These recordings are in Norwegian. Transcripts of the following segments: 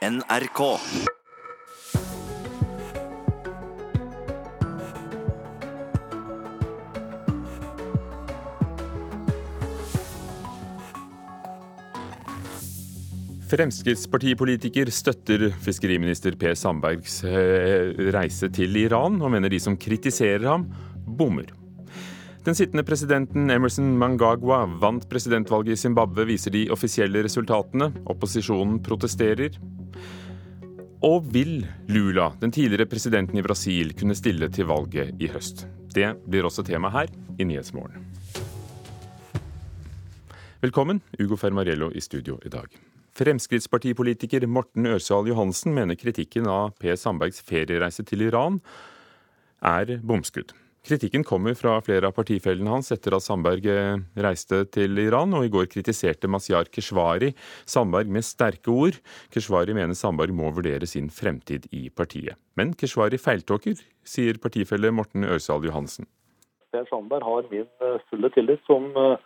NRK. Fremskrittspartipolitiker støtter fiskeriminister Per Sandbergs eh, reise til Iran, og mener de som kritiserer ham, bommer. Den sittende presidenten Emerson Mangagwa vant presidentvalget i Zimbabwe, viser de offisielle resultatene. Opposisjonen protesterer. Og vil Lula, den tidligere presidenten i Brasil, kunne stille til valget i høst? Det blir også tema her i Nyhetsmorgen. Velkommen, Ugo Fermarello i studio i dag. Fremskrittspartipolitiker Morten Ørsal Johansen mener kritikken av Per Sandbergs feriereise til Iran er bomskudd. Kritikken kommer fra flere av partifellene hans etter at Sandberg eh, reiste til Iran, og i går kritiserte Mazyar Keshvari Sandberg med sterke ord. Keshvari mener Sandberg må vurdere sin fremtid i partiet. Men Keshvari feiltåker, sier partifelle Morten Ørsal Johansen. Sandberg har min eh, fulle tillit som uh,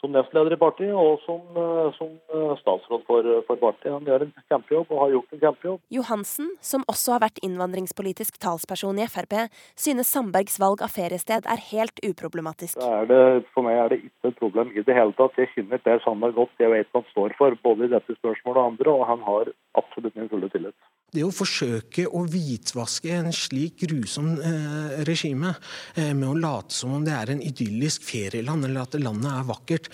som nestleder i partiet og som, eh, som eh, statsråd for, for, partiet. Han gjør en kjempejobb og har gjort en kjempejobb. Johansen, som også har vært innvandringspolitisk talsperson i Frp, synes Sandbergs valg av feriested er helt uproblematisk. Det, for meg er det ikke et problem i det hele tatt. Jeg kjenner Per Sandberg godt. Jeg vet hva han står for, både i dette spørsmålet og andre, og han har absolutt min fulle tillit. Det å forsøke å hvitvaske en slik grusom eh, regime eh, med å late som om det er en idyllisk ferieland, eller at landet er vakkert,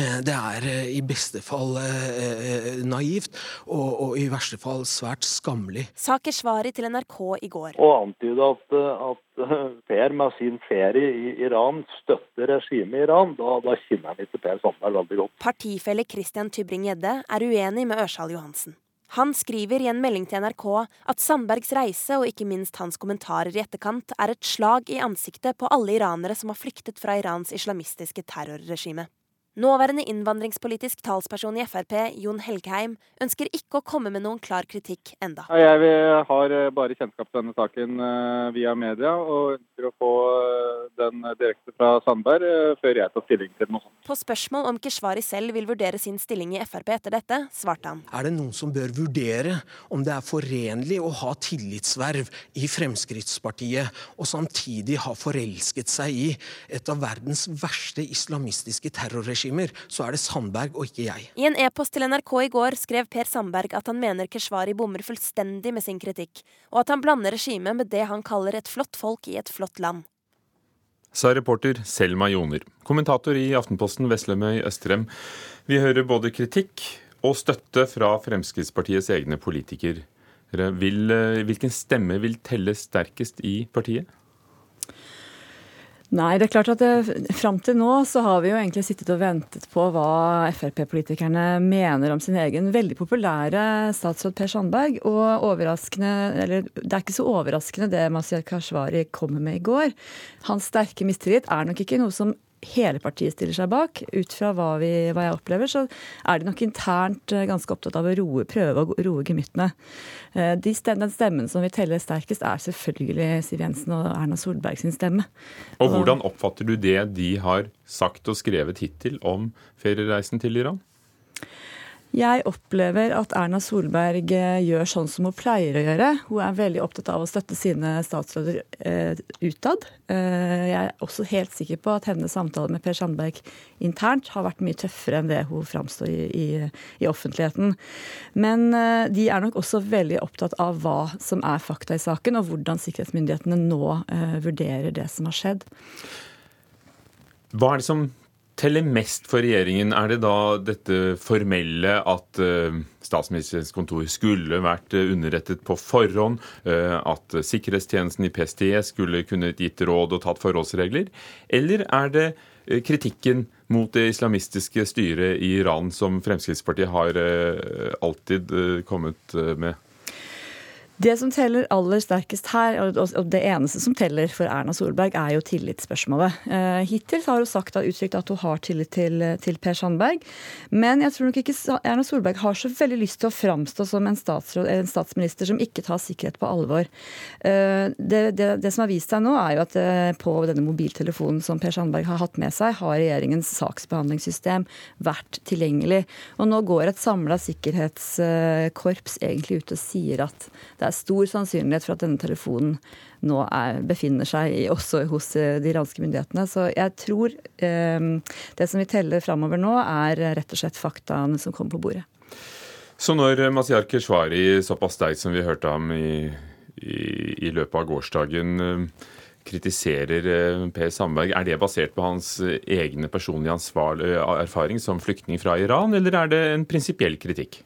eh, det er eh, i beste fall eh, naivt, og, og, i verste fall svært skammelig. Sa Keshvari til NRK i går. Å antyde at, at Per med sin ferie i Iran støtter regimet i Iran, da, da kjenner han ikke Per Sandberg veldig godt. Partifelle Christian Tybring-Gjedde er uenig med Ørsal Johansen. Han skriver i en melding til NRK at Sandbergs reise og ikke minst hans kommentarer i etterkant er et slag i ansiktet på alle iranere som har flyktet fra Irans islamistiske terrorregime. Nåværende innvandringspolitisk talsperson i Frp, Jon Helgheim, ønsker ikke å komme med noen klar kritikk enda. Jeg har eh, bare kjennskap til denne saken eh, via media, og ønsker å få eh, den direkte fra Sandberg før jeg tar stilling til noe sånt. På spørsmål om Keshvari selv vil vurdere sin stilling i Frp etter dette, svarte han. Er det noen som bør vurdere om det er forenlig å ha tillitsverv i Fremskrittspartiet, og samtidig ha forelsket seg i et av verdens verste islamistiske terrorregimer? Regimer, så er det Sandberg og ikke jeg. I en e-post til NRK i går skrev Per Sandberg at han mener Keshvari bommer fullstendig med sin kritikk, og at han blander regimet med det han kaller et flott folk i et flott land. Sa reporter Selma Joner. Kommentator i Aftenposten Veslemøy Østrem. Vi hører både kritikk og støtte fra Fremskrittspartiets egne politikere. Vil, eh, hvilken stemme vil telle sterkest i partiet? Nei, det er klart at det, fram til nå så har vi jo egentlig sittet og ventet på hva Frp-politikerne mener om sin egen veldig populære statsråd Per Sandberg. Og overraskende, eller det er ikke så overraskende det Mazyar Kashvari kommer med i går. Hans sterke mistillit er nok ikke noe som hele partiet stiller seg bak. Ut fra hva, vi, hva, jeg opplever, så er de nok internt eh, ganske opptatt av å roe, prøve å roe gemyttene. Eh, de stem, den stemmen som vil telle sterkest, er selvfølgelig Siv Jensen og Erna Solberg sin stemme. Og Hvordan oppfatter du det de har sagt og skrevet hittil om feriereisen til Iran? Jeg opplever at Erna Solberg eh, gjør sånn som hun pleier å gjøre. Hun er veldig opptatt av å støtte sine statsråder eh, utad. Eh, jeg er også helt sikker på at hennes samtale med Per Sandberg internt har vært mye tøffere enn det hun framstår i, i, i, offentligheten. Men eh, de er nok også veldig opptatt av hva som er fakta i saken, og hvordan sikkerhetsmyndighetene nå eh, vurderer det som har skjedd. Hva er det som teller mest for regjeringen? Er det da dette formelle at uh, statsministerens kontor skulle vært uh, underrettet på forhånd? Uh, at sikkerhetstjenesten i PST skulle kunne gitt råd og tatt forholdsregler? Eller er det kritikken mot det islamistiske styret i Iran som Fremskrittspartiet har alltid kommet med? Det som teller aller sterkest her, og det eneste som teller for Erna Solberg, er jo tillitsspørsmålet. Eh, hittil har hun sagt og uttrykt at hun har tillit til, til, Per Sandberg. Men jeg tror nok ikke Erna Solberg har så veldig lyst til å framstå som en, en statsminister som ikke tar sikkerhet på alvor. Eh, det, det, det, som har vist seg nå, er jo at eh, på denne mobiltelefonen som Per Sandberg har hatt med seg, har regjeringens saksbehandlingssystem vært tilgjengelig. Og nå går et samla sikkerhetskorps egentlig ut og sier at det er stor sannsynlighet for at denne telefonen nå er, befinner seg i, også hos eh, de iranske myndighetene. Så jeg tror eh, det som vi teller framover nå, er rett og slett faktaene som kommer på bordet. Så når Mazyar Keshvari, såpass sterkt som vi hørte ham i, i, i løpet av gårsdagen, eh, kritiserer eh, Per Sandberg, er det basert på hans egne personlige erfaring som flyktning fra Iran, eller er det en prinsipiell kritikk?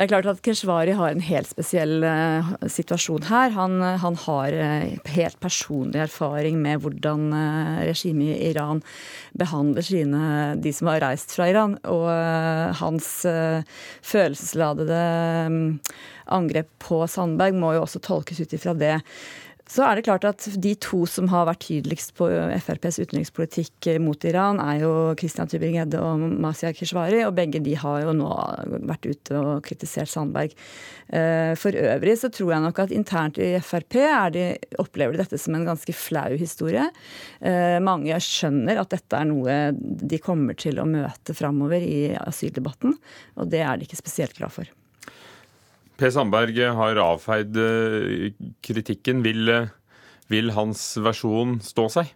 Det er klart at Keshvari har en helt spesiell uh, situasjon her. Han, han har uh, helt personlig erfaring med hvordan uh, regimet i Iran behandler sine, de som har reist fra Iran. Og hans følelsesladede um, angrep på Sandberg må jo også tolkes ut ifra det. Så er det klart at De to som har vært tydeligst på FrPs utenrikspolitikk mot Iran, er jo Christian Tybring-Gjedde og Mazyar Keshvari. Og begge de har jo nå vært ute og kritisert Sandberg. Eh, for øvrig så tror jeg nok at internt i Frp de, opplever de dette som en ganske flau historie. Eh, mange skjønner at dette er noe de kommer til å møte framover i asyldebatten. Og det er de ikke spesielt glad for. Per Sandberg har avfeid eh, kritikken. Vil, eh, vil hans versjon stå seg?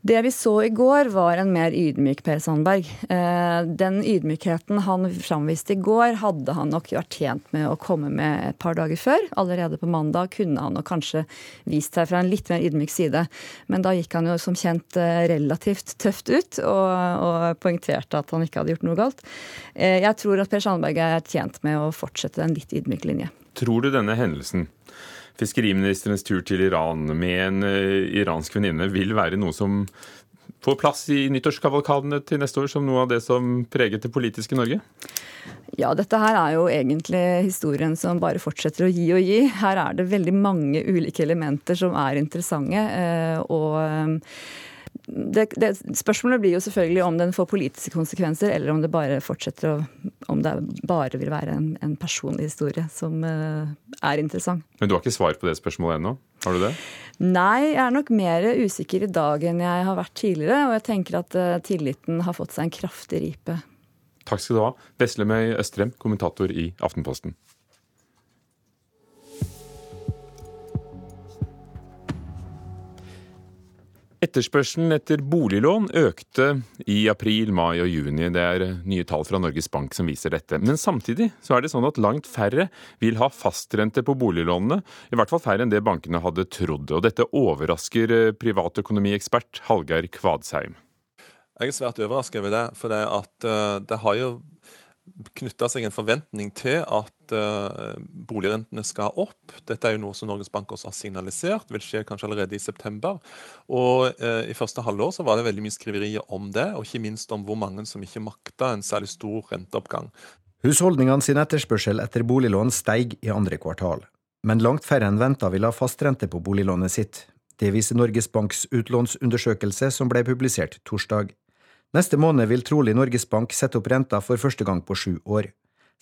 Det vi så i går, var en mer ydmyk Per Sandberg. Eh, den ydmykheten han framviste i går, hadde han nok vært tjent med å komme med et par dager før. Allerede på mandag kunne han nok kanskje vist seg fra en litt mer ydmyk side. Men da gikk han jo som kjent eh, relativt tøft ut, og, og poengterte at han ikke hadde gjort noe galt. Eh, jeg tror at Per Sandberg er tjent med å fortsette en litt ydmyk linje. Tror du denne hendelsen fiskeriministerens tur til Iran med en uh, iransk venninne vil være noe som får plass i nyttårskavalkadene til neste år som noe av det som preget det politiske Norge? Ja, dette her er jo egentlig historien som bare fortsetter å gi og gi. Her er det veldig mange ulike elementer som er interessante. Uh, og det, det, spørsmålet blir jo selvfølgelig om den får politiske konsekvenser, eller om det bare fortsetter å Om det bare vil være en, en personlig historie som uh, er interessant. Men du har ikke svar på det spørsmålet ennå? Har du det? Nei, jeg er nok mer usikker i dag enn jeg har vært tidligere. Og jeg tenker at uh, tilliten har fått seg en kraftig ripe. Takk skal du ha. Veslemøy Østrem, kommentator i Aftenposten. Etterspørselen etter boliglån økte i april, mai og juni. Det er nye tall fra Norges Bank som viser dette. Men samtidig så er det sånn at langt færre vil ha fastrente på boliglånene. I hvert fall færre enn det bankene hadde trodd. Og dette overrasker eh, privatøkonomiekspert Hallgeir Kvadsheim. Jeg er svært overrasket over det. For det, at, uh, det har jo knytta seg en forventning til at uh, boligrentene skal opp. Dette er jo noe som Norges Bank også har signalisert vil skje kanskje allerede i september. Og uh, I første halvår så var det veldig mye skriverier om det, og ikke minst om hvor mange som ikke makta en særlig stor renteoppgang. Husholdningene sin etterspørsel etter boliglån steig i andre kvartal. Men langt færre enn venta vil ha fastrente på boliglånet sitt. Det viser Norges Banks utlånsundersøkelse som ble publisert torsdag. Neste måned vil trolig Norges Bank sette opp renta for første gang på sju år.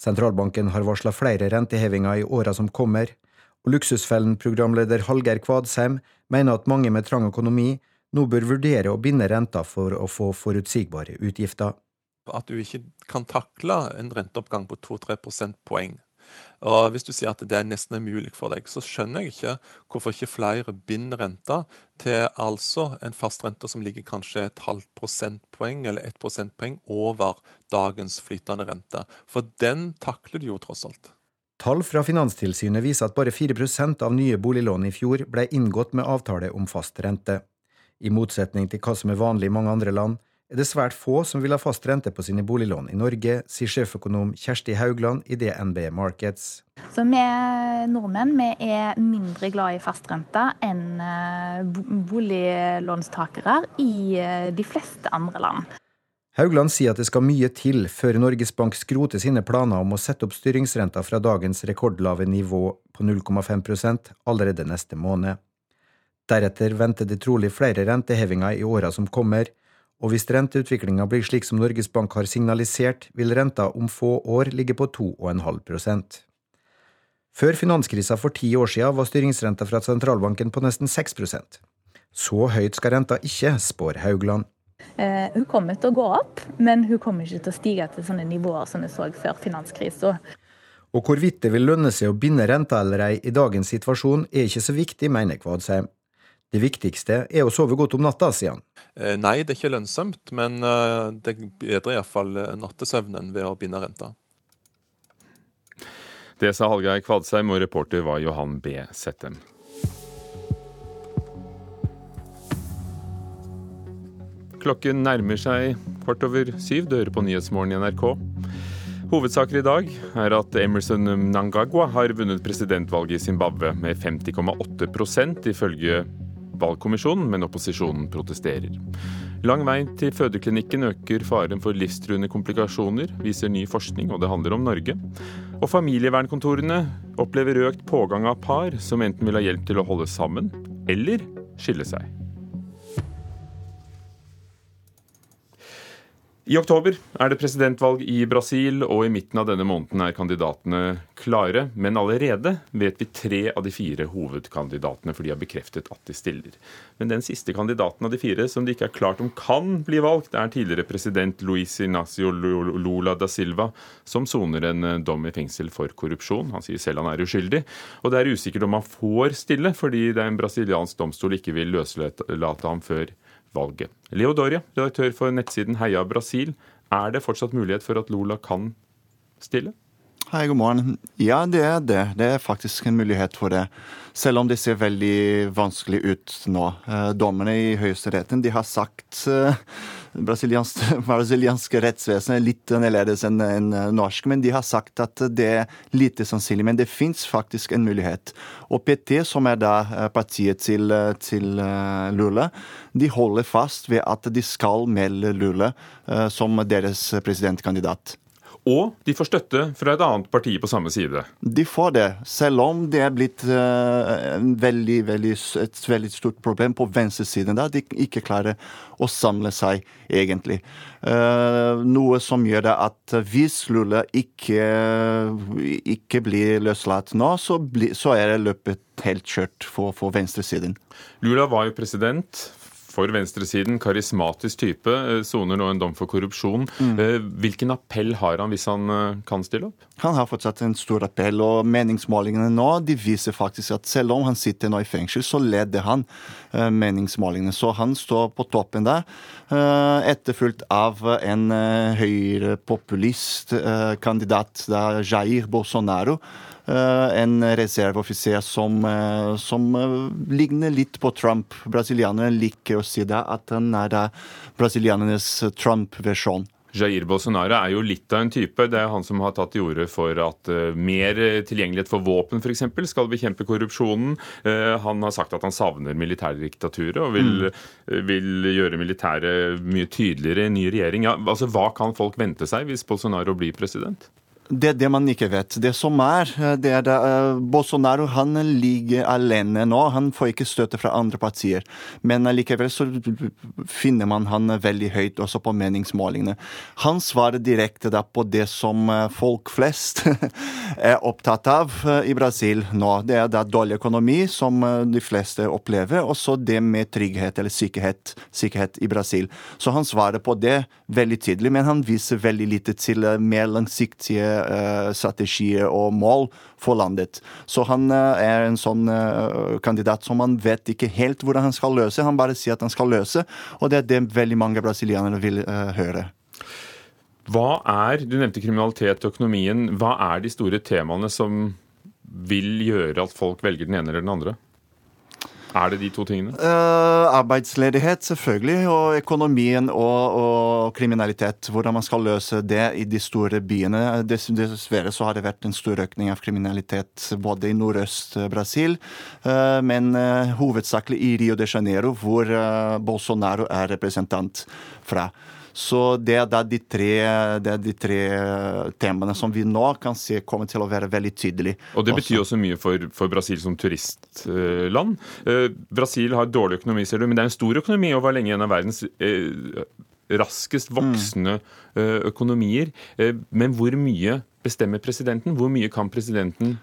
Sentralbanken har varsla flere rentehevinger i åra som kommer, og Luksusfellen-programleder Hallgeir Kvadsheim mener at mange med trang økonomi nå bør vurdere å binde renta for å få forutsigbare utgifter. At du ikke kan takle en renteoppgang på 2-3 prosentpoeng og Hvis du sier at det er nesten umulig for deg, så skjønner jeg ikke hvorfor ikke flere binder renta til altså en fastrente som ligger kanskje et halvt prosentpoeng eller ett prosentpoeng over dagens flytende rente. For den takler du jo tross alt. Tall fra Finanstilsynet viser at bare 4% av nye boliglån i fjor ble inngått med avtale om fast rente. I motsetning til hva som er vanlig i mange andre land, er det svært få som vil ha fast rente på sine boliglån i Norge, sier sjeføkonom Kjersti Haugland i DNB Markets. Så vi nordmenn vi er mindre glad i fastrente enn eh, boliglånstakere i eh, de fleste andre land. Haugland sier at det skal mye til før Norges Bank skroter sine planer om å sette opp styringsrenta fra dagens rekordlave nivå på 0,5% allerede neste måned. Deretter venter det trolig flere rentehevinger i åra som kommer, og hvis renteutviklinga blir slik som Norges Bank har signalisert, vil renta om få år ligge på 2,5% Før finanskrisa for ti år siden var styringsrenta fra sentralbanken på nesten 6% Så høyt skal renta ikke, spår Haugland. Eh, hun kommer til å gå opp, men hun kommer ikke til å stige til sånne nivåer som vi så før finanskrisa. Og hvorvidt det vil lønne seg å binde renta eller ei i dagens situasjon, er ikke så viktig, mener Kvadsheim. Det viktigste er å sove godt om natta, sier han. Eh, nei, det er ikke lønnsomt, men eh, det bedrer iallfall nattesøvnen ved å binde renta. Det sa Hallgeir Kvadsheim, og reporter var Johan B. Settem. Klokken nærmer seg kvart over syv. Du hører på Nyhetsmorgen i NRK. Hovedsaker i dag er at Emerson Mnangagwa har vunnet presidentvalget i Zimbabwe med 50,8% ifølge valgkommisjonen, men opposisjonen protesterer. Lang vei til fødeklinikken øker faren for livstruende komplikasjoner, viser ny forskning, og det handler om Norge. Og familievernkontorene opplever økt pågang av par som enten vil ha hjelp til å holde sammen, eller skille seg. I oktober er det presidentvalg i Brasil, og i midten av denne måneden er kandidatene klare. Men allerede vet vi tre av de fire hovedkandidatene, for de har bekreftet at de stiller. Men den siste kandidaten av de fire som det ikke er klart om kan bli valgt, er tidligere president Luis Inacio Lula da Silva, som soner en dom i fengsel for korrupsjon. Han sier selv han er uskyldig. Og det er usikkert om han får stille, fordi det er en brasiliansk domstol ikke vil løslate ham før valget. Leo Doria, redaktør for nettsiden Heia Brasil. Er det fortsatt mulighet for at Lola kan stille? Hei, god morgen. Ja, det er det. Det er faktisk en mulighet for det. Selv om det ser veldig vanskelig ut nå. Dommene dommerne i Høyesteretten de har sagt uh, brasilianske, brasilianske rettsvesenet er litt annerledes enn en norsk, men de har sagt at det er lite sannsynlig. Men det fins faktisk en mulighet. Og PT, som er da eh, partiet til, til Lula, de holder fast ved at de skal melde Lula som deres presidentkandidat. Og de får støtte fra et annet parti på samme side. De får det, selv om det er blitt uh, veldig, veldig, et veldig stort problem på venstresiden. Der de ikke klarer å samle seg, egentlig. Uh, noe som gjør det at hvis Lula ikke, ikke blir løslatt nå, så, bli, så er det løpet helt kjørt for, for venstresiden. Lula var jo president for venstresiden, karismatisk type, eh, soner nå en dom for korrupsjon. Mm. Eh, hvilken appell har han hvis han eh, kan stille opp? Han har fortsatt en stor appell, og meningsmålingene nå de viser faktisk at selv om han sitter nå i fengsel, så leder han meningsmålingene. Så han står på toppen der, etterfulgt av en høyrepopulist kandidat, Jair Bolsonaro. Eh, en reserveoffiser som, eh, som, eh, ligner litt på Trump. Brasilianerne liker å si det, at han er brasilianernes Trump-versjon. Jair Bolsonaro er jo litt av en type. Det er han som har tatt til orde for at mer tilgjengelighet for våpen f.eks. skal bekjempe korrupsjonen. Han har sagt at han savner militærdiktaturet og vil, mm. vil gjøre militæret mye tydeligere i en ny regjering. Ja, altså, hva kan folk vente seg hvis Bolsonaro blir president? Det er det man ikke vet. Det som er, det er det, uh, Bolsonaro han ligger alene nå. Han får ikke støtte fra andre partier. Men likevel så finner man han veldig høyt også på meningsmålingene. Han svarer direkte da på det som eh, folk flest er opptatt av eh, i Brasil nå. Det er da dårlig økonomi, som de fleste opplever, og så det med trygghet eller sikkerhet, sikkerhet i Brasil. Så han svarer på det veldig tydelig, men han viser veldig lite til mer langsiktige Eh, strategier og mål for landet. Så han eh, er en sånn eh, kandidat som man vet ikke helt hvordan han skal løse. Han bare sier at han skal løse, og det er det veldig mange brasilianere vil høre. Hva er, Du nevnte kriminalitet og økonomien. Hva er de store temaene som vil gjøre at folk velger den ene eller den andre? Er det de to tingene? Uh, arbeidsledighet, selvfølgelig. Og økonomien og, og, kriminalitet. Hvordan man skal løse det i de store byene. Dessverre så har det vært en stor økning av kriminalitet både i nordøst-Brasil, uh, men uh, hovedsakelig i Rio de Janeiro, hvor Bolsonaro er representant fra. Så det er, de tre, det er de tre temaene som vi nå kan se kommer til å være veldig tydelige. Og Det betyr også mye for, for Brasil som turistland. Eh, Brasil har dårlig økonomi, ser du, men det er en stor økonomi og var lenge en av verdens eh, raskest voksende eh, økonomier. Eh, men hvor mye bestemmer presidenten? Hvor mye kan presidenten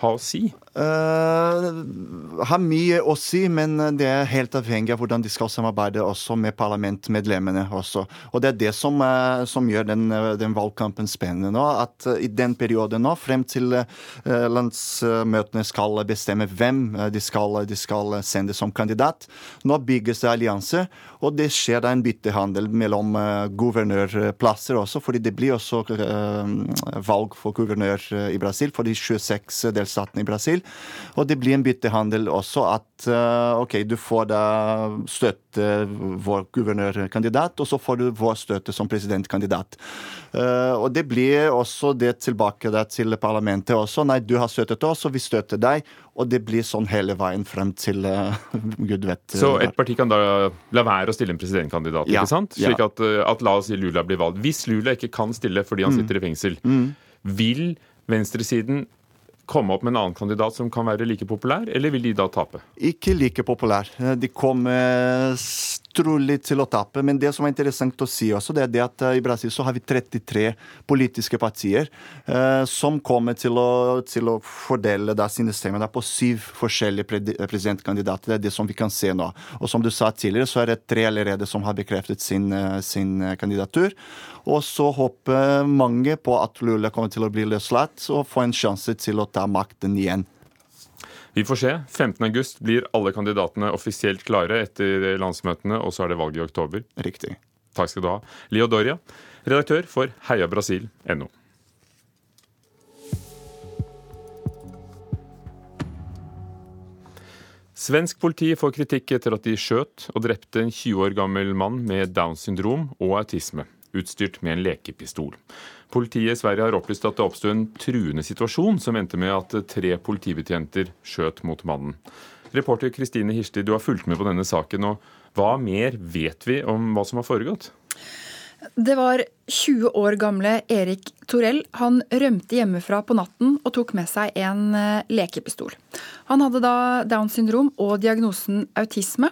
ha å si? Uh, har mye å si, men det er helt avhengig av hvordan de skal samarbeide også med parlamentmedlemmene. også. Og Det er det som, uh, som gjør den, den, valgkampen spennende nå. At uh, i den perioden nå, frem til landsmøtene skal bestemme hvem de skal, de skal, sende som kandidat, nå bygges det allianser. Og det skjer da en byttehandel mellom guvernørplasser også, fordi det blir også valg for guvernør i Brasil for de 26 delstatene i Brasil. Og det blir en byttehandel også at uh, OK, du får da støtte vår guvernørkandidat, og så får du vår støtte som presidentkandidat. Uh, og det blir også det tilbake til parlamentet også. Nei, du har støttet oss, og vi støtter deg. Og det blir sånn hele veien frem til uh, gud vet Så et parti kan da la være å stille en presidentkandidat, ja, ikke sant? Slik ja. at, at, la oss si Lula blir valgt. Hvis Lula ikke kan stille fordi han mm. sitter i fengsel, mm. vil venstresiden komme opp med en annen kandidat som kan være like populær, eller vil de da tape? Ikke like populær. De kommer trolig til å tape. Men det som er interessant å si også, det er det at eh, i Brasil så har vi 33 politiske partier eh, som kommer til å, til å fordele da, sine stemmer på syv forskjellige pre presidentkandidater. Det er det som vi kan se nå. Og som du sa tidligere, så er det tre allerede som har bekreftet sin, eh, sin kandidatur. Og så håper mange på at Lula kommer til å bli løslatt og få en sjanse til å ta makten igjen. Vi får se. 15.8 blir alle kandidatene offisielt klare etter landsmøtene, og så er det valg i oktober. Riktig. Takk skal du ha. Leo Doria, redaktør for heiabrasil.no. Svensk politi får kritikk etter at de skjøt og drepte en 20 år gammel mann med Downs syndrom og autisme, utstyrt med en lekepistol. Politiet i Sverige har opplyst at det oppsto en truende situasjon som endte med at tre politibetjenter skjøt mot mannen. Reporter Kristine Hirsti, du har fulgt med på denne saken. og Hva mer vet vi om hva som har foregått? Det var 20 år gamle Erik Torell. Han rømte hjemmefra på natten og tok med seg en eh, lekepistol. Han hadde da Downs syndrom og diagnosen autisme.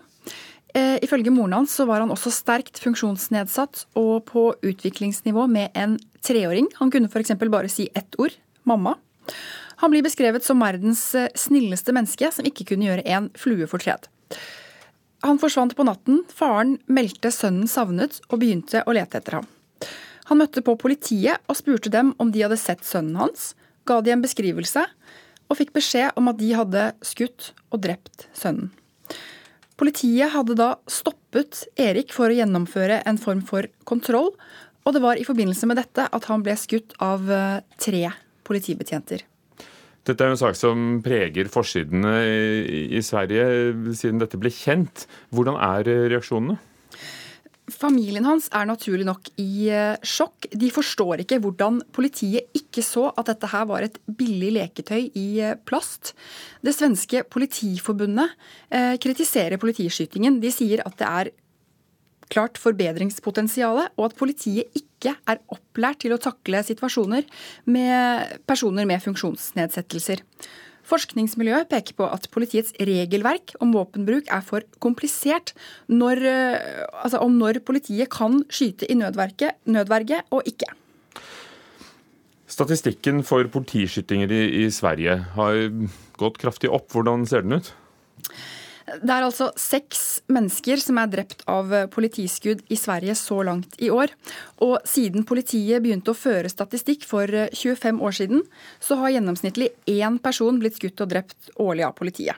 Eh, ifølge moren hans så var han også sterkt funksjonsnedsatt og på utviklingsnivå med en treåring. Han kunne f.eks. bare si ett ord mamma. Han blir beskrevet som verdens eh, snilleste menneske som ikke kunne gjøre en flue fortred. Han forsvant på natten. Faren meldte sønnen savnet og begynte å lete etter ham. Han møtte på politiet og spurte dem om de hadde sett sønnen hans, ga de en beskrivelse og fikk beskjed om at de hadde skutt og drept sønnen. Politiet hadde da stoppet Erik for å gjennomføre en form for kontroll, og det var i forbindelse med dette at han ble skutt av eh, tre politibetjenter. Dette er jo en sak som preger forsidene i Sverige siden dette ble kjent. Hvordan er reaksjonene? Familien hans er naturlig nok i eh, sjokk. De forstår ikke hvordan politiet ikke så at dette her var et billig leketøy i eh, plast. Det svenske politiforbundet eh, kritiserer politiskytingen. De sier at det er klart forbedringspotensial, og at politiet ikke er opplært til å takle situasjoner med personer med funksjonsnedsettelser. Forskningsmiljøet peker på at politiets regelverk om våpenbruk er for komplisert når, eh, altså om når politiet kan skyte i nødverge og ikke. Statistikken for politiskytinger i, i Sverige har gått kraftig opp. Hvordan ser den ut? Det er altså seks mennesker som er drept av politiskudd i Sverige så langt i år. Og siden politiet begynte å føre statistikk for 25 år siden, så har gjennomsnittlig én person blitt skutt og drept årlig av politiet.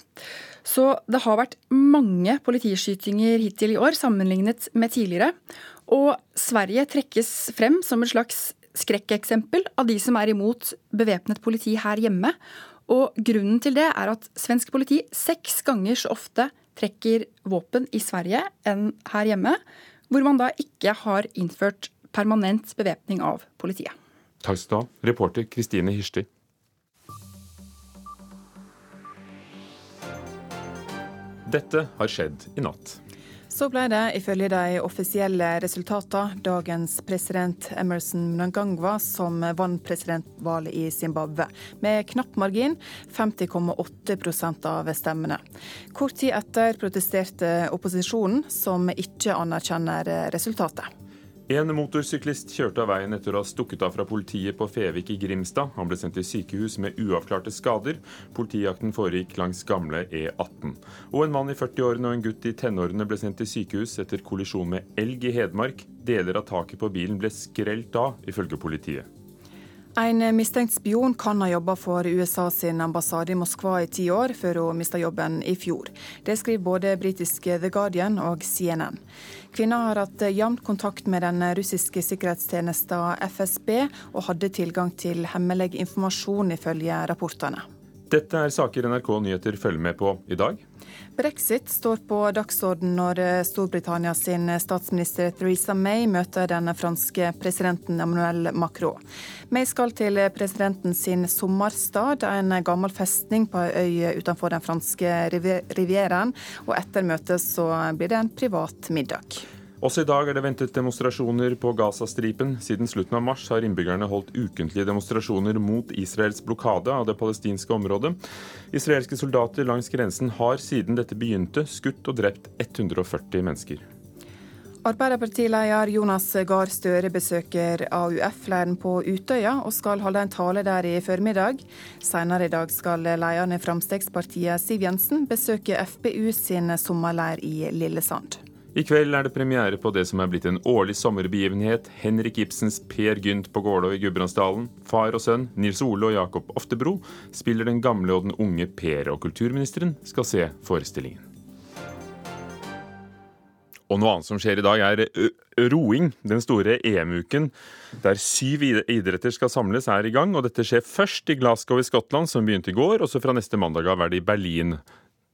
Så det har vært mange politiskytinger hittil i år sammenlignet med tidligere. Og Sverige trekkes frem som et slags skrekkeksempel av de som er imot bevæpnet politi her hjemme. Og grunnen til det er at svensk politi seks ganger så ofte trekker våpen i Sverige enn her hjemme, hvor man da ikke har innført permanent bevæpning av politiet. Takk skal du ha, reporter Kristine Hirsti. Dette har skjedd i natt. Så ble det, ifølge de offisielle resultatene, dagens president Emerson Mnangagwa som vant presidentvalget i Zimbabwe, med knapp margin, 50,8% av stemmene. Kort tid etter protesterte opposisjonen, som ikke anerkjenner resultatet. En motorsyklist kjørte av veien etter å ha stukket av fra politiet på Fevik i Grimstad. Han ble sendt til sykehus med uavklarte skader. Politijakten foregikk langs gamle E18. Og en mann i 40-årene og en gutt i tenårene ble sendt til sykehus etter kollisjon med elg i Hedmark. Deler av taket på bilen ble skrelt av, ifølge politiet. En mistenkt spion kan ha jobba for USA sin ambassade i Moskva i ti år, før hun mista jobben i fjor. Det skriver både britiske The Guardian og CNN. Kvinna har hatt jevn kontakt med den russiske sikkerhetstjenesten FSB, og hadde tilgang til hemmelig informasjon, ifølge rapportene. Dette er saker NRK Nyheter følger med på i dag. Brexit står på dagsorden når eh, Storbritannia sin statsminister Theresa May møter den franske presidenten Emmanuel Macron. May skal til presidenten sin sommerstad, en gammel festning på ei øy utenfor den franske rivieraen. Og etter møtet så blir det en privat middag. Også i dag er det ventet demonstrasjoner på Gazastripen. Siden slutten av mars har innbyggerne holdt ukentlige demonstrasjoner mot Israels blokade av det palestinske området. Israelske soldater langs grensen har siden dette begynte, skutt og drept 140 mennesker. Arbeiderpartileder Jonas Gahr Støre besøker AUF-leiren på Utøya og skal holde en tale der i formiddag. Senere i dag skal lederen i Frp Siv Jensen besøke FPU sin sommerleir i Lillesand. I kveld er det premiere på det som er blitt en årlig sommerbegivenhet. Henrik Ibsens Per Gynt på Gålå i Gudbrandsdalen. Far og sønn, Nils Ole og Jakob Oftebro, spiller den gamle og den unge Per, og kulturministeren skal se forestillingen. Og noe annet som skjer i dag, er roing. Den store EM-uken der syv idretter skal samles, er i gang. Og dette skjer først i Glasgow i Skottland, som begynte i går, og så fra neste mandag av er det i Berlin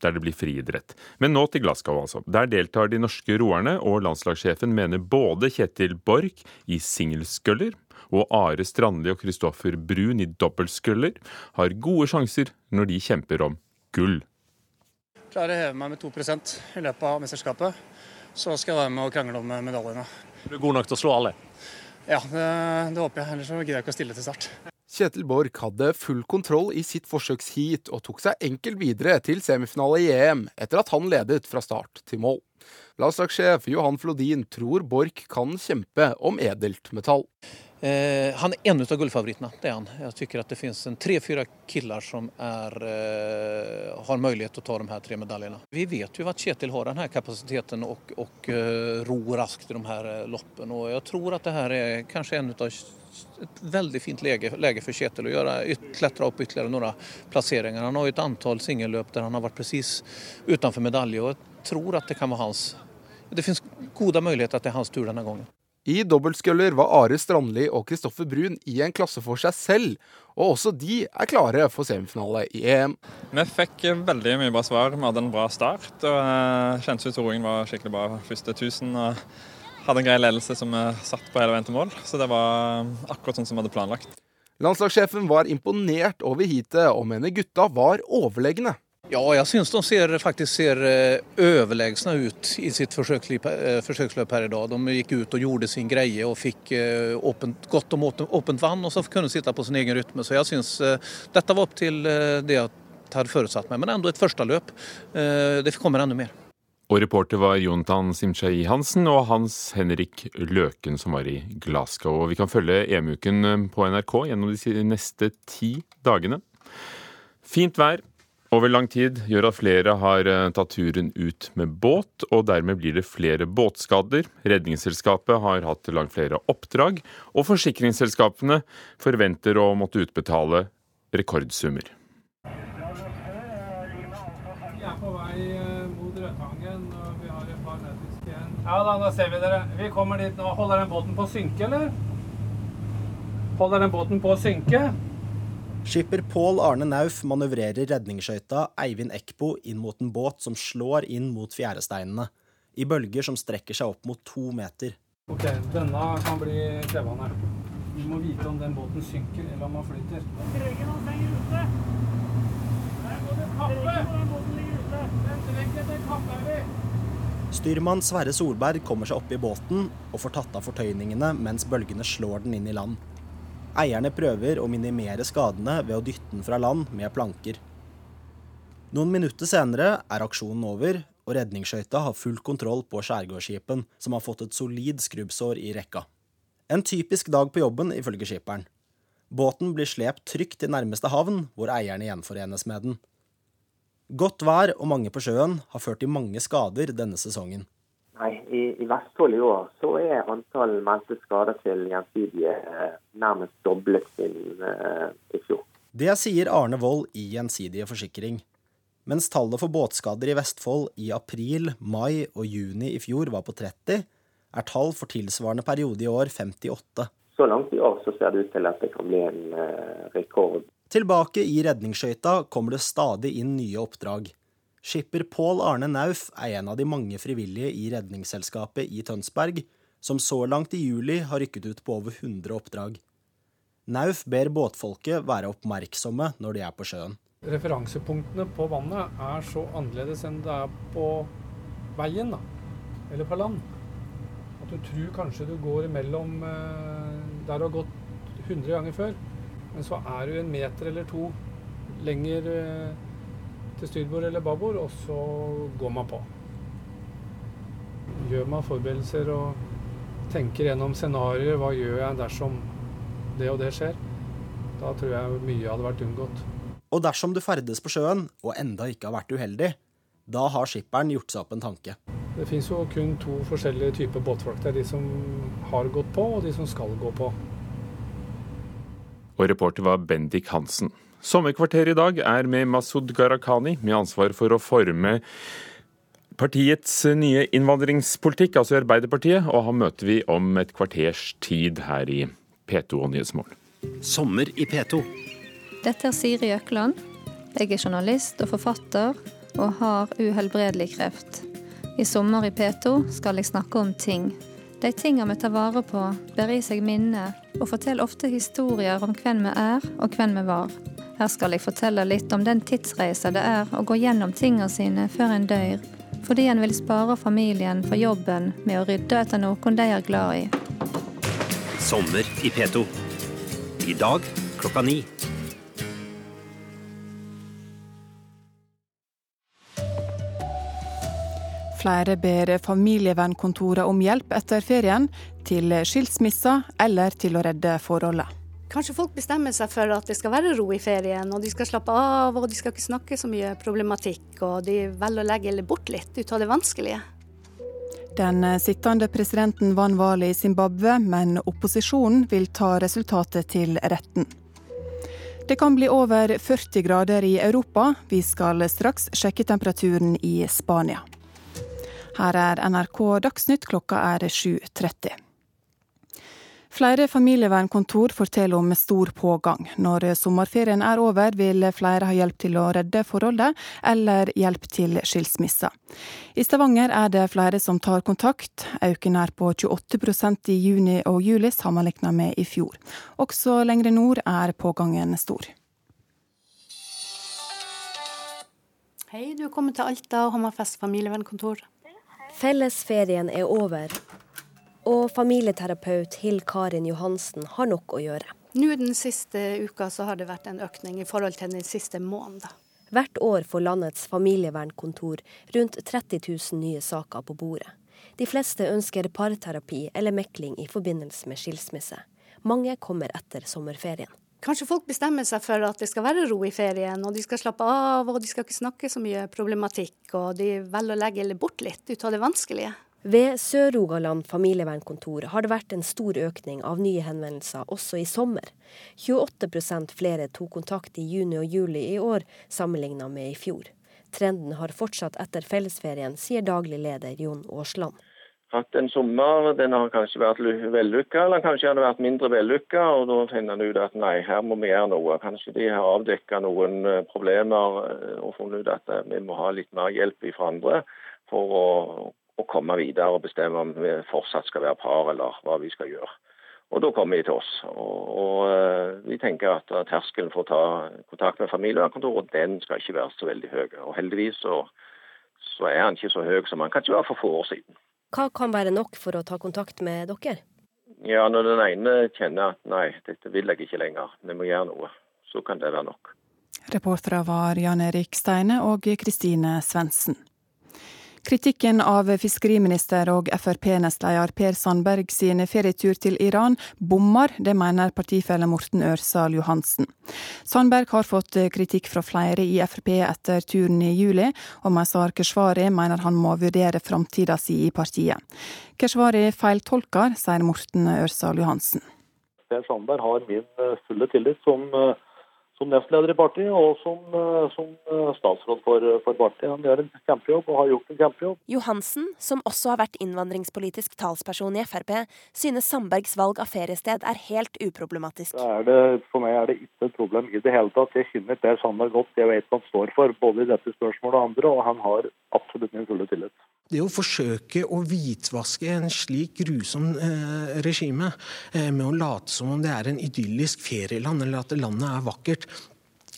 der det blir friidrett. Men nå til Glasgow, altså. Der deltar de norske roerne, og landslagssjefen mener både Kjetil Borch i singelsculler og Are Strandli og Kristoffer Brun i dobbeltsculler har gode sjanser når de kjemper om gull. Jeg Klarer å heve meg med 2% i løpet av mesterskapet, så skal jeg være med og krangle om medaljene. Du er god nok til å slå alle? Ja, det, det håper jeg. Ellers så gidder jeg ikke å stille til start. Kjetil Borch hadde full kontroll i sitt forsøksheat og tok seg enkelt videre til semifinale i EM etter at han ledet fra start til mål. Landslagssjef Johan Flodin tror Borch kan kjempe om edelt metall. Eh, han er en av gullfavorittene. det er han. Jeg syns det finnes tre-fire killer som er, eh, har mulighet til å ta de her tre medaljene. Vi vet jo at Kjetil har denne kapasiteten og, og uh, ror raskt i de her eh, loppene. Og jeg tror at det her er kanskje en av et veldig fint lege, lege for Kjetil å gjøre, klatre opp ytterligere noen plasseringer. Han har jo et antall singelløp der han har vært presis utenfor medalje, og jeg tror at det kan være hans. Det finnes gode muligheter at det er hans tur denne gangen. I dobbeltsculler var Are Strandli og Kristoffer Brun i en klasse for seg selv, og også de er klare for semifinale i EM. Vi fikk veldig mye bra svar. Vi hadde en bra start. og eh, Kjente ut roingen var skikkelig bra første 1000. og Hadde en grei ledelse som satt på hele veien til mål. Så det var akkurat sånn som vi hadde planlagt. Landslagssjefen var imponert over heatet og mener gutta var overlegne. Ja, jeg syns de ser, faktisk ser overlegne eh, ut i sitt eh, forsøksløp her i dag. De gikk ut og gjorde sin greie og fikk eh, åpent, godt om åpent vann og så kunne sitte på sin egen rytme. Så jeg syns dette var opp til det jeg hadde forutsatt meg. Men enda et første løp. Det kommer enda mer. Og reporter var Jontan Simchai Hansen og Hans Henrik Løken som var i Glasgow. Og vi kan følge EM-uken på NRK gjennom de neste ti dagene. Fint vær, over lang tid gjør at flere har eh, tatt turen ut med båt, og dermed blir det flere båtskader. Redningsselskapet har hatt langt flere oppdrag, og forsikringsselskapene forventer å måtte utbetale rekordsummer. Vi er på vei eh, mot Rødtangen, og vi har et par meter igjen. Ja da, da ser vi dere. Vi kommer dit nå. Holder den båten på å synke, eller? Holder den båten på å synke? Skipper Pål Arne Nauf manøvrerer redningsskøyta Eivind Ekbo inn mot en båt som slår inn mot fjæresteinene, i bølger som strekker seg opp mot to meter. Ok, denne kan bli krevende. Vi må vite om den båten synker eller om den flyter. Regen hans henger ute. Der må du kappe! Den båten ligger ute. Den trenger den kapper vi. Styrmann Sverre Solberg kommer seg opp i båten og får tatt av fortøyningene mens bølgene slår den inn i land. Eierne prøver å minimere skadene ved å dytte den fra land med planker. Noen minutter senere er aksjonen over, og redningsskøyta har full kontroll på skjærgårdsskipen, som har fått et solid skrubbsår i rekka. En typisk dag på jobben, ifølge skipperen. Båten blir slept trygt til nærmeste havn, hvor eierne gjenforenes med den. Godt vær og mange på sjøen har ført til mange skader denne sesongen. Nei, i, i Vestfold i år så er antall meldte skader til Gjensidige eh, nærmest doblet siden eh, i fjor. Det sier Arne Wold i Gjensidige Forsikring. Mens tallet for båtskader i Vestfold i april, mai og juni i fjor var på 30, er tall for tilsvarende periode i år 58. Så langt i år så ser det ut til at det kan bli en eh, rekord. Tilbake i redningsskøyta kommer det stadig inn nye oppdrag. Skipper Pål Arne Nauf er en av de mange frivillige i Redningsselskapet i Tønsberg, som så langt i juli har rykket ut på over 100 oppdrag. Nauf ber båtfolket være oppmerksomme når de er på sjøen. Referansepunktene på vannet er så annerledes enn det er på veien, da. Eller på land. At du tror kanskje du går imellom eh, der du har gått 100 ganger før, men så er du en meter eller to lenger eh, til styrbord eller babord, og så går man på. Gjør man forberedelser og tenker gjennom scenarioer, hva gjør jeg dersom det og det skjer, da tror jeg mye hadde vært unngått. Og dersom du ferdes på sjøen og enda ikke har vært uheldig, da har skipperen gjort seg opp en tanke. Det fins jo kun to forskjellige typer båtfolk. Det er de som har gått på, og de som skal gå på. Og reporter var Bendik Hansen. Sommerkvarteret i dag er med Masud Gharahkhani, med ansvar for å forme partiets nye innvandringspolitikk, altså Arbeiderpartiet, og han møter vi om et kvarters tid her i P2 og Nyhetsmorgen. Sommer i P2. Dette er Siri Økland. Jeg er journalist og forfatter og har uhelbredelig kreft. I sommer i P2 skal jeg snakke om ting. De tingene vi tar vare på, bærer i seg minner, og forteller ofte historier om hvem vi er og hvem vi var. Her skal jeg fortelle litt om den tidsreisa det er å gå gjennom tingene sine før en dør, fordi en vil spare familien for jobben med å rydde etter noen de er glad i. Sommer i P2. I dag klokka ni. Flere ber familievernkontorene om hjelp etter ferien, til skilsmisser eller til å redde forholdet. Kanskje folk bestemmer seg for at det skal være ro i ferien, og de skal slappe av og de skal ikke snakke så mye problematikk, og de velger å legge bort litt ut av det vanskelige. Den sittende presidenten vant valget i Zimbabwe, men opposisjonen vil ta resultatet til retten. Det kan bli over 40 grader i Europa. Vi skal straks sjekke temperaturen i Spania. Her er NRK Dagsnytt, klokka er 7.30. Flere familievernkontor forteller om stor pågang. Når sommerferien er over, vil flere ha hjelp til å redde forholdet, eller hjelp til skilsmisse. I Stavanger er det flere som tar kontakt. Økningen er på 28% i juni og juli sammenlignet med i fjor. Også lengre nord er pågangen stor. Hei, du er kommet til Alta og Hammerfest familievernkontor. Fellesferien er over, og familieterapeut Hill Karin Johansen har nok å gjøre. Nå Den siste uka så har det vært en økning i forhold til den siste måneden. Hvert år får landets familievernkontor rundt 30 000 nye saker på bordet. De fleste ønsker parterapi eller mekling i forbindelse med skilsmisse. Mange kommer etter sommerferien. Kanskje folk bestemmer seg for at det skal være ro i ferien, og de skal slappe av og de skal ikke snakke så mye problematikk, og de velger å legge bort litt ut av det vanskelige. Ved Sør-Rogaland familievernkontor har det vært en stor økning av nye henvendelser også i sommer. 28% flere tok kontakt i juni og juli i år sammenlignet med i fjor. Trenden har fortsatt etter fellesferien, sier daglig leder Jon Aasland. At en sommer den har kanskje vært vellykka, eller kanskje har det vært mindre vellykka. Og da finner en ut at nei, her må vi gjøre noe. Kanskje de har avdekka noen eh, problemer eh, og funnet ut at eh, vi må ha litt mer hjelp fra andre for å å komme videre og bestemme om vi fortsatt skal være par, eller hva vi skal gjøre. Og Da kommer de til oss. Og, og Vi tenker at terskelen for å ta kontakt med familievernkontoret den skal ikke være så veldig høy. Og Heldigvis så, så er han ikke så høy som han kanskje var for få år siden. Hva kan være nok for å ta kontakt med dere? Ja, Når den ene kjenner at nei, dette vil jeg ikke lenger, vi må gjøre noe, så kan det være nok. Reportere var Jan Erik Steine og Kristine Svendsen. Kritikken av fiskeriminister og Frp-nestleder Per Sandberg sin ferietur til Iran bommer, det mener partifelle Morten Ørsal Johansen. Sandberg har fått kritikk fra flere i Frp etter turen i juli, og Mazar Keshvari mener han må vurdere framtida si i partiet. Keshvari feiltolker, sier Morten Ørsal Johansen. Per Sandberg har min fulle tillit som som nestleder i partiet og som, eh, som eh, statsråd for, for, partiet. Han gjør en kjempejobb og har gjort en kjempejobb. Johansen, som også har vært innvandringspolitisk talsperson i Frp, synes Sandbergs valg av feriested er helt uproblematisk. Det, for meg er det ikke et problem i det hele tatt. Jeg kjenner Per Sandberg godt. Jeg vet hva han står for, både i dette spørsmålet og andre, og han har absolutt min fulle tillit. Det å forsøke å hvitvaske en slik grusom eh, regime eh, med å late som om det er en idyllisk ferieland, eller at landet er vakkert, eh,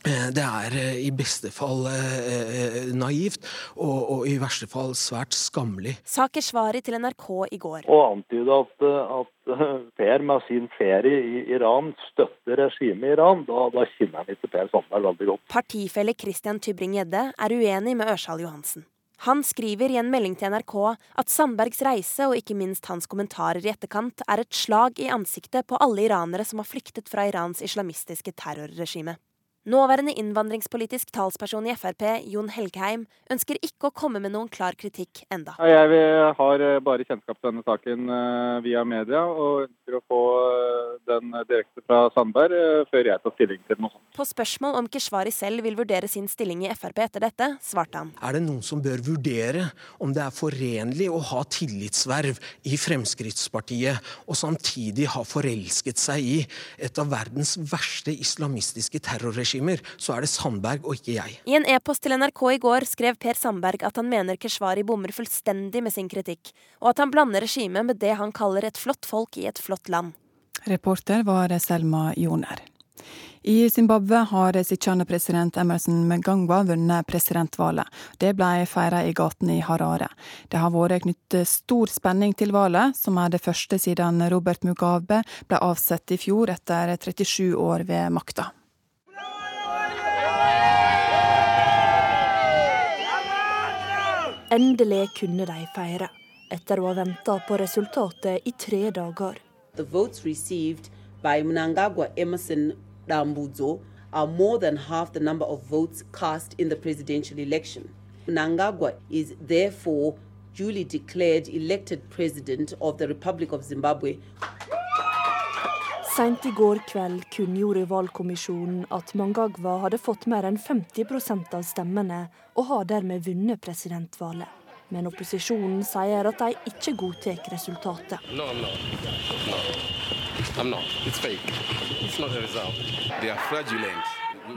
det er eh, i beste fall eh, naivt, og, og, i verste fall svært skammelig. Sa Keshvari til NRK i går. Å antyde at, at, Per med sin ferie i Iran støtter regimet i Iran, da, da kjenner han ikke Per Sandberg veldig godt. Partifelle Christian Tybring-Gjedde er uenig med Ørsal Johansen. Han skriver i en melding til NRK at Sandbergs reise og ikke minst hans kommentarer i etterkant er et slag i ansiktet på alle iranere som har flyktet fra Irans islamistiske terrorregime. Nåværende innvandringspolitisk talsperson i Frp, Jon Helgheim, ønsker ikke å komme med noen klar kritikk enda. Jeg har eh, bare kjennskap til denne saken eh, via media, og ønsker å få eh, den direkte fra Sandberg før jeg tar stilling til noe sånt. På spørsmål om Keshvari selv vil vurdere sin stilling i Frp etter dette, svarte han. Er det noen som bør vurdere om det er forenlig å ha tillitsverv i Fremskrittspartiet, og samtidig ha forelsket seg i et av verdens verste islamistiske terrorregimer? Regimer, så er det Sandberg og ikke jeg. I en e-post til NRK i går skrev Per Sandberg at han mener Keshvari bommer fullstendig med sin kritikk, og at han blander regimet med det han kaller et flott folk i et flott land. Reporter var Selma Joner. I Zimbabwe har sittende president Emerson Mgangwa vunnet presidentvalget. Det ble feira i gatene i Harare. Det har vært knyttet stor spenning til valget, som er det første siden Robert Mugabe ble avsatt i fjor etter 37 år ved makta. The votes received by Mnangagwa Emerson Dambudzo are more than half the number of votes cast in the presidential election. Mnangagwa is therefore duly declared elected president of the Republic of Zimbabwe. Seint i går kveld kunngjorde valgkommisjonen at Mangagwa hadde fått mer enn 50% av stemmene, og har dermed vunnet presidentvalget. Men opposisjonen sier at de ikke godtar resultatet. No, no. No.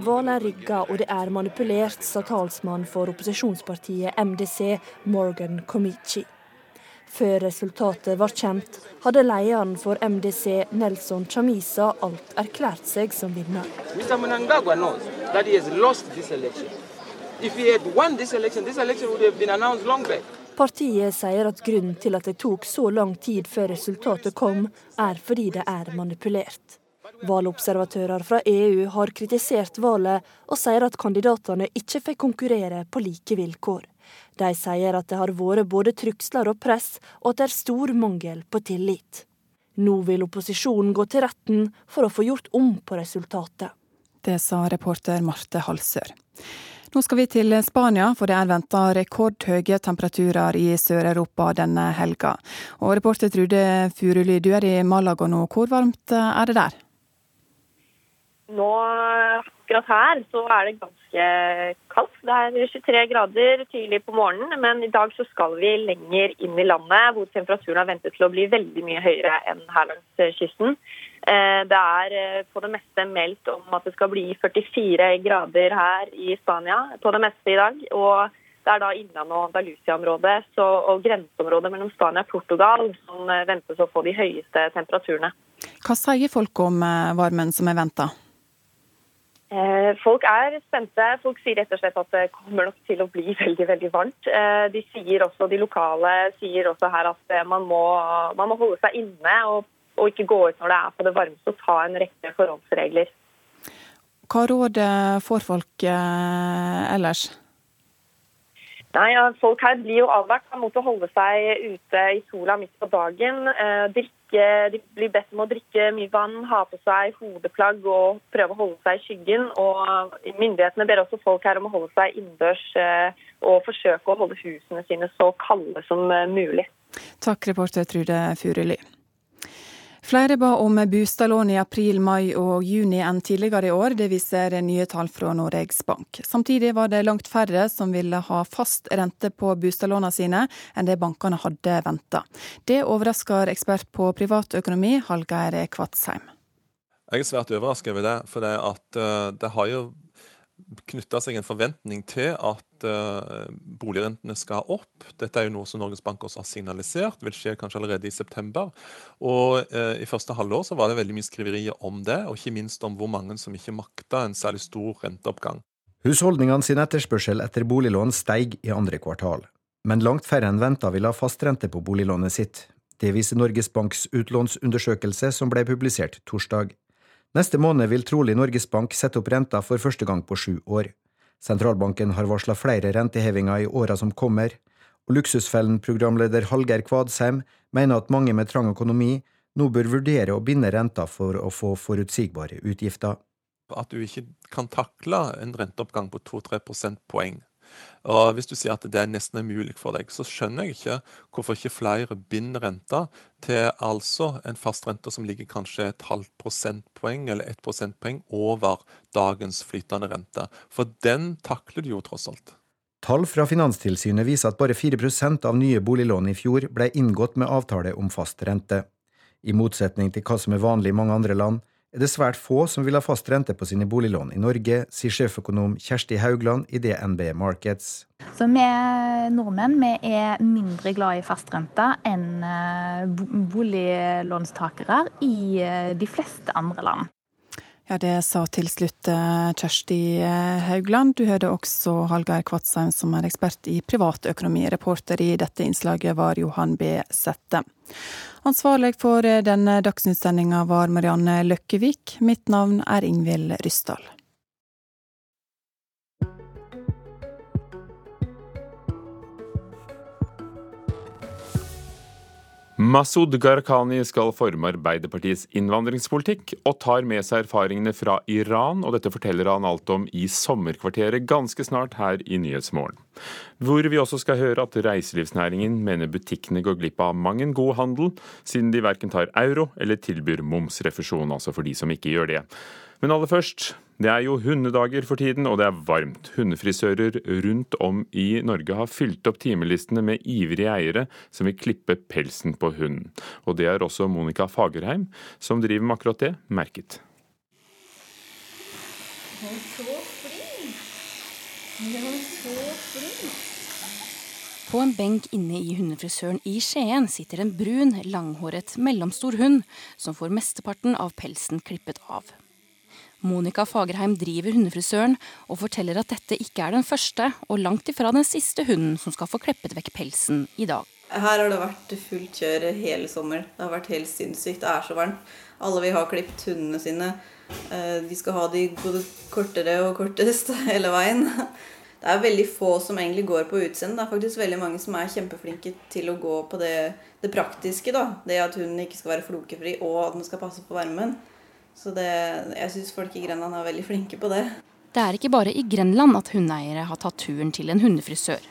Valget er rigga og det er manipulert, sa talsmann for opposisjonspartiet MDC, Morgan Comici. Før resultatet var kjent, hadde lederen for MDC, Nelson Chamisa, alt erklært seg som vinner. Partiet sier at grunnen til at det tok så lang tid før resultatet kom, er fordi det er manipulert. Valgobservatører fra EU har kritisert valget, og sier at kandidatene ikke fikk konkurrere på like vilkår. De sier at det har vært både trugsler og press, og at det er stor mangel på tillit. Nå vil opposisjonen gå til retten for å få gjort om på resultatet. Det sa reporter Marte Halsør. Nå skal vi til Spania, for det er venta rekordhøye temperaturer i Sør-Europa denne helga. Og reporter Trude Furuli, du er i Malaga nå. Hvor varmt er det der? Nå akkurat her så er det ganske kaldt. Det er 23 grader tidlig på morgenen, men i dag så skal vi lenger inn i landet, hvor temperaturen er ventet til å bli veldig mye høyere enn her langs kysten. Eh, det er eh, på det meste meldt om at det skal bli 44 grader her i Spania på det meste i dag. og det er da Innlandet og Andalusia-området og grenseområdet mellom Spania og Portugal som eh, ventes å få de høyeste temperaturene. Hva sier folk om varmen som er venta? Eh, folk er spente. Folk sier rett og slett at det kommer nok til å bli veldig veldig varmt. Eh, de sier også, de lokale sier også her at eh, man må, man må holde seg inne og, og, ikke gå ut når det er på det varmeste, og ta en rekke forholdsregler. Hva råd får folk ellers? Nei, Folk her blir jo advart mot å holde seg ute i sola midt på dagen. Eh, drikke, de blir bedt om å drikke mye vann, ha på seg hodeplagg og prøve å holde seg i skyggen. Og Myndighetene ber også folk her om å holde seg innendørs eh, og forsøke å holde husene sine så kalde som eh, mulig. Takk, reporter Trude Furuli. Flere ba om bostadlån i april, mai og juni enn tidligere i år. Det viser nye tall fra Noregs Bank. Samtidig var det langt færre som ville ha fast rente på bostadlånene sine enn det bankene hadde venta. Det overrasker ekspert på privatøkonomi Hallgeir Kvatsheim. Jeg er svært overrasket over det, for det, uh, det har jo knytta seg en forventning til at uh, boligrentene skal opp. Dette er jo noe som Norges Bank også har signalisert vil skje kanskje allerede i september. Og uh, I første halvår så var det veldig mye skriverier om det, og ikke minst om hvor mange som ikke makta en særlig stor renteoppgang. Husholdningene sin etterspørsel etter boliglån steig i andre kvartal. Men langt færre enn venta vil ha fastrente på boliglånet sitt. Det viser Norges Banks utlånsundersøkelse som ble publisert torsdag. Neste måned vil trolig Norges Bank sette opp renta for første gang på sju år. Sentralbanken har varsla flere rentehevinger i åra som kommer, og Luksusfellen-programleder Hallgeir Kvadsheim mener at mange med trang økonomi nå bør vurdere å binde renta for å få forutsigbare utgifter. At du ikke kan takle en renteoppgang på 2-3 prosentpoeng og Hvis du sier at det er nesten umulig for deg, så skjønner jeg ikke hvorfor ikke flere binder renta til altså en fastrente som ligger kanskje et halvt prosentpoeng eller ett prosentpoeng over dagens flytende rente. For den takler du jo tross alt. Tall fra Finanstilsynet viser at bare 4% av nye boliglån i fjor ble inngått med avtale om fast rente. I motsetning til hva som er vanlig i mange andre land, er det svært få som vil ha fast rente på sine boliglån i Norge, sier sjeføkonom Kjersti Haugland i DNB Markets. Så Vi nordmenn vi er mindre glad i fastrente enn eh, boliglånstakere i eh, de fleste andre land. Ja, Det sa til slutt eh, Kjersti Haugland. Du hørte også Hallgeir Kvatsheim, som er ekspert i privatøkonomi. Reporter i dette innslaget var Johan B. Sette. Ansvarlig for eh, denne dagsnyttsendinga var Marianne Løkkevik. Mitt navn er Ingvild Ryssdal. Masud Gharahkhani skal forme Arbeiderpartiets innvandringspolitikk, og tar med seg erfaringene fra Iran, og dette forteller han alt om i Sommerkvarteret ganske snart her i Nyhetsmorgen. Hvor vi også skal høre at reiselivsnæringen mener butikkene går glipp av mang en god handel, siden de verken tar euro eller tilbyr momsrefusjon, altså for de som ikke gjør det. Men aller først, det er jo hundedager for tiden, og det er varmt. Hundefrisører rundt om i Norge har fylt opp timelistene med ivrige eiere som vil klippe pelsen på hunden. Og det er også Monica Fagerheim, som driver med akkurat det, merket. På en benk inne i hundefrisøren i Skien sitter en brun, langhåret, mellomstor hund som får mesteparten av pelsen klippet av. Monica Fagerheim driver hundefrisøren og forteller at dette ikke er den første og langt ifra den siste hunden som skal få kleppet vekk pelsen i dag. Her har det vært fullt kjør hele sommer. Det har vært helt sinnssykt. Det er så varmt. Alle vil ha klippet hundene sine. Eh, de skal ha de både kortere og kortest hele veien. Det er veldig få som egentlig går på utseende. Det er faktisk veldig mange som er kjempeflinke til å gå på det, det praktiske. da. Det at hunden ikke skal være flokefri, og at den skal passe på varmen. Så det, jeg syns folk i Grenland er veldig flinke på det. Det er ikke bare i Grenland at hundeeiere har tatt turen til en hundefrisør.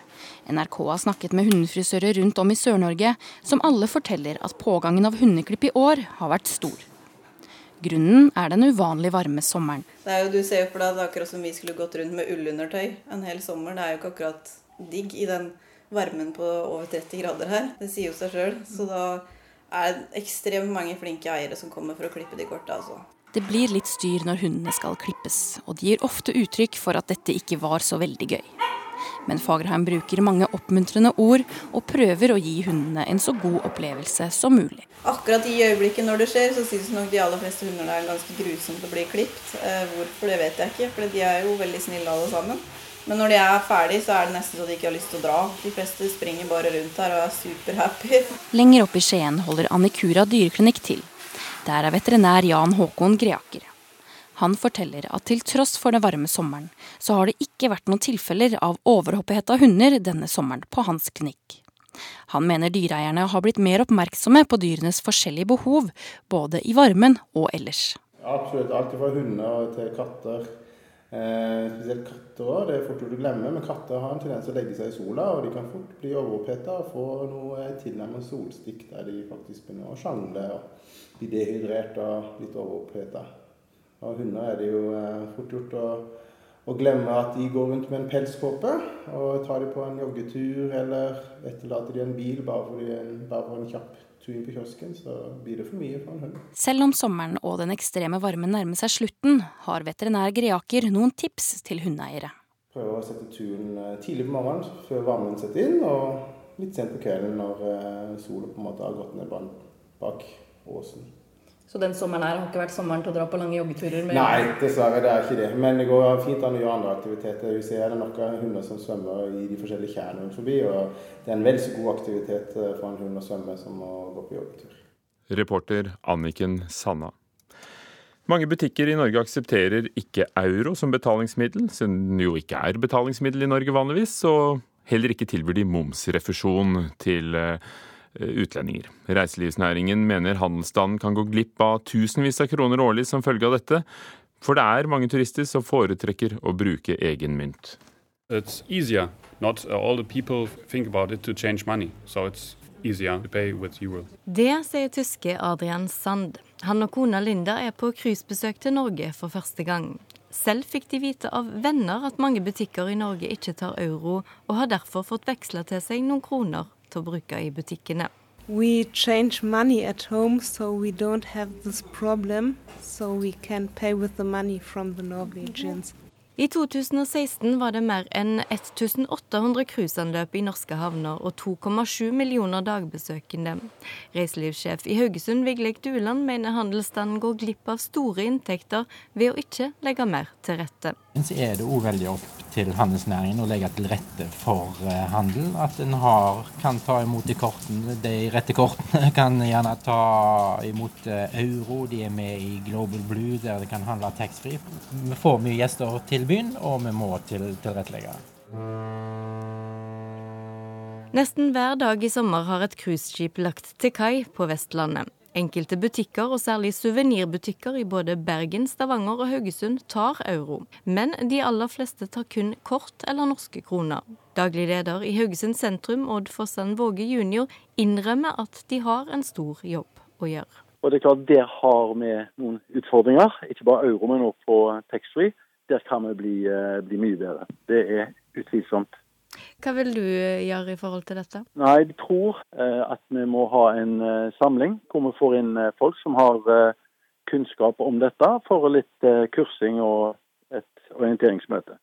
NRK har snakket med hundefrisører rundt om i Sør-Norge, som alle forteller at pågangen av hundeklipp i år har vært stor. Grunnen er den uvanlig varme sommeren. Det er jo, du ser jo for deg akkurat som vi skulle gått rundt med ullundertøy en hel sommer. Det er jo ikke akkurat digg i den varmen på over 30 grader her. Det sier jo seg sjøl. Så da er det ekstremt mange flinke eiere som kommer for å klippe de korta. altså. Det blir litt styr når hundene skal klippes, og de gir ofte uttrykk for at dette ikke var så veldig gøy. Men Fagerheim bruker mange oppmuntrende ord, og prøver å gi hundene en så god opplevelse som mulig. Akkurat i øyeblikket når det skjer, så syns nok de aller fleste hunder det er ganske grusomt å bli klipt. Eh, hvorfor, det vet jeg ikke, for de er jo veldig snille alle sammen. Men når de er ferdig, så er det nesten så de ikke har lyst til å dra. De fleste springer bare rundt her og er superhappy. Lenger oppe i Skien holder Annikura dyreklinikk til. Der er veterinær Jan Håkon Greaker. Han forteller at til tross for den varme sommeren, så har det ikke vært noen tilfeller av overhoppheta hunder denne sommeren på hans klinikk. Han mener dyreeierne har blitt mer oppmerksomme på dyrenes forskjellige behov, både i varmen og ellers. Absolutt. Alt fra hunder til katter. Eh, spesielt katter òg. Det er fort gjort å glemme, men katter har en tendens til å legge seg i sola, og de kan fort bli overoppheta og få noe tilnærmet solstikk der de faktisk begynner å sjangle og bli dehydrert og litt overoppheta. Og hunder er det jo eh, fort gjort å, å, glemme at de går rundt med en pelskåpe. Og tar de på en joggetur eller etterlater de en bil bare for, en, bare for en kjapp tur inn på kiosken, så blir det for mye for en hund. Selv om sommeren og den ekstreme varmen nærmer seg slutten, har veterinær Greaker noen tips til hundeeiere. Prøve å sette turen eh, tidlig på morgenen før varmen setter inn, og litt sent på kvelden når eh, sola på en måte har gått ned bak åsen. Så den sommeren her har ikke vært sommeren til å dra på lange joggeturer? Nei, dessverre det er ikke det. Men det går fint an å gjøre andre aktiviteter. Vi ser det noen hunder som svømmer i de forskjellige tjernene forbi, og det er en vel så god aktivitet eh, for en hund å svømme som å gå på joggetur. Reporter Anniken Sanna. Mange butikker i Norge aksepterer ikke euro som betalingsmiddel, siden det jo ikke er betalingsmiddel i Norge vanligvis, og heller ikke tilbyr de momsrefusjon til Eh, utlendinger. Reiselivsnæringen mener handelsstanden kan gå glipp av tusenvis av kroner årlig som følge av dette, for det er mange turister som foretrekker å bruke egen mynt. It's easier. Not all the people think about it to change money, so it's easier to pay with euro. Det sier tyske Adrian Sand. Han og kona Linda er på cruisebesøk til Norge for første gang. Selv fikk de vite av venner at mange butikker i Norge ikke tar euro, og har derfor fått veksla til seg noen kroner til å bruke i butikkene. We change money at home, so we don't have this problem. So we can pay with the money from the Norwegians. I 2016 var det mer enn 1800 cruiseanløp i norske havner og 2,7 millioner dagbesøkende. Reiselivssjef i Haugesund Vigleik Duland mener handelsstanden går glipp av store inntekter ved å ikke legge mer til rette. Så er det òg veldig opp til handelsnæringen å legge til rette for eh, handel. At en har, kan ta imot de kortene, de rette kortene. Kan gjerne ta imot eh, euro. De er med i Global Blue der det kan handle taxfree. Vi får mye gjester til byen, og vi må til, tilrettelegge. Nesten hver dag i sommer har et cruiseskip lagt til kai på Vestlandet. Enkelte butikker, og særlig suvenirbutikker i både Bergen, Stavanger og Haugesund, tar euro. Men de aller fleste tar kun kort eller norske kroner. Daglig leder i Haugesund sentrum, Odd Fossan Våge jr., innrømmer at de har en stor jobb å gjøre. Og det er klart, Der har vi noen utfordringer, ikke bare euro, men også på taxfree der kan vi bli, eh, bli mye bedre. Det er utvilsomt. Hva vil du eh, gjøre i forhold til dette? Nei, Jeg tror eh, at vi må ha en samling hvor vi får inn folk som har kunnskap om dette, for litt kursing og et orienteringsmøte.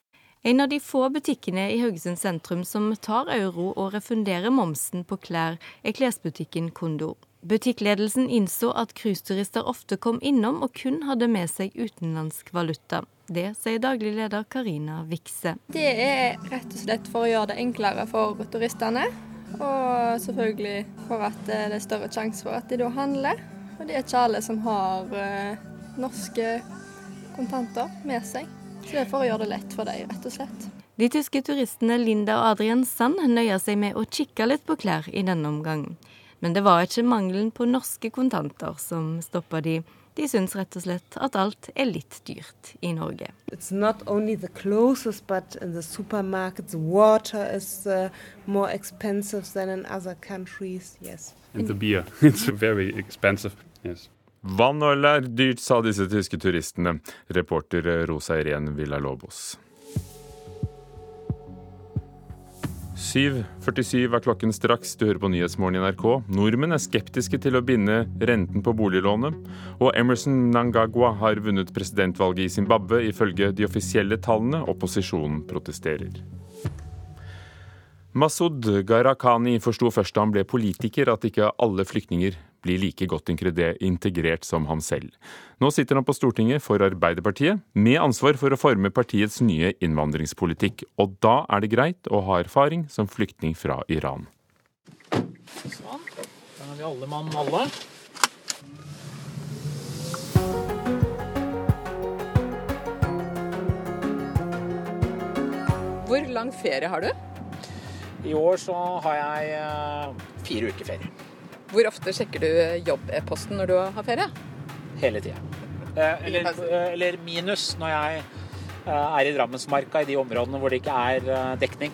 En av de få butikkene i Haugesund sentrum som tar euro og refunderer momsen på klær, er klesbutikken Kondor. Butikkledelsen innså at cruiseturister ofte kom innom og kun hadde med seg utenlandsk valuta. Det sier daglig leder Karina Vikse. Det er rett og slett for å gjøre det enklere for turistene. Og selvfølgelig for at det er større sjanse for at de da handler. Og det er ikke alle som har uh, norske kontanter med seg. Så det er for å gjøre det lett for dem, rett og slett. De tyske turistene Linda og Adrian Sand nøyer seg med å kikke litt på klær i denne omgang. Men det var ikke mangelen på norske kontanter som stoppa de. De syns rett og slett at alt er litt dyrt i Norge. It's not only the clothes, but in the supermarkets, water is uh, more expensive than in other countries. Yes. And the beer, it's very expensive. Yes. Vann og øl er dyrt, sa disse tyske turistene. Reporter Rosa Irén Villalobos. 7.47 er klokken straks. Du hører på Nyhetsmorgen i NRK. Nordmenn er skeptiske til å binde renten på boliglånet. Og Emerson Nangagwa har vunnet presidentvalget i Zimbabwe, ifølge de offisielle tallene. Opposisjonen protesterer. Masud Gharahkhani forsto først da han ble politiker at ikke alle flyktninger blir like godt integrert som ham selv. Nå sitter han på Stortinget for Arbeiderpartiet, med ansvar for å forme partiets nye innvandringspolitikk. Og da er det greit å ha erfaring som flyktning fra Iran. Sånn. Da er vi alle mann alle. Hvor lang ferie har du? I år så har jeg eh, fire uker ferie. Hvor ofte sjekker du jobb-e-posten når du har ferie? Hele tida. Eh, eller, eh, eller, minus når jeg er i Drammensmarka, i de områdene hvor det ikke er dekning.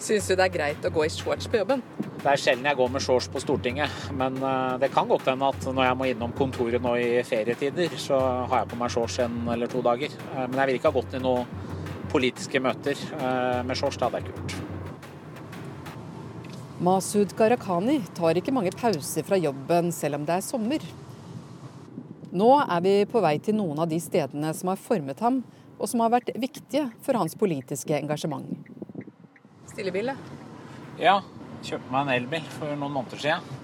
Syns du det er greit å gå i shorts på jobben? Det er sjelden jeg går med shorts på Stortinget, men det kan godt hende at når jeg må innom kontoret nå i ferietider, så har jeg på meg shorts en eller to dager. Men jeg vil ikke ha gått i noen politiske møter med shorts, det hadde jeg ikke gjort. Masud Gharahkhani tar ikke mange pauser fra jobben selv om det er sommer. Nå er vi på vei til noen av de stedene som har formet ham, og som har vært viktige for hans politiske engasjement. Stillebil, ja. Kjøpte meg en elbil for noen måneder siden.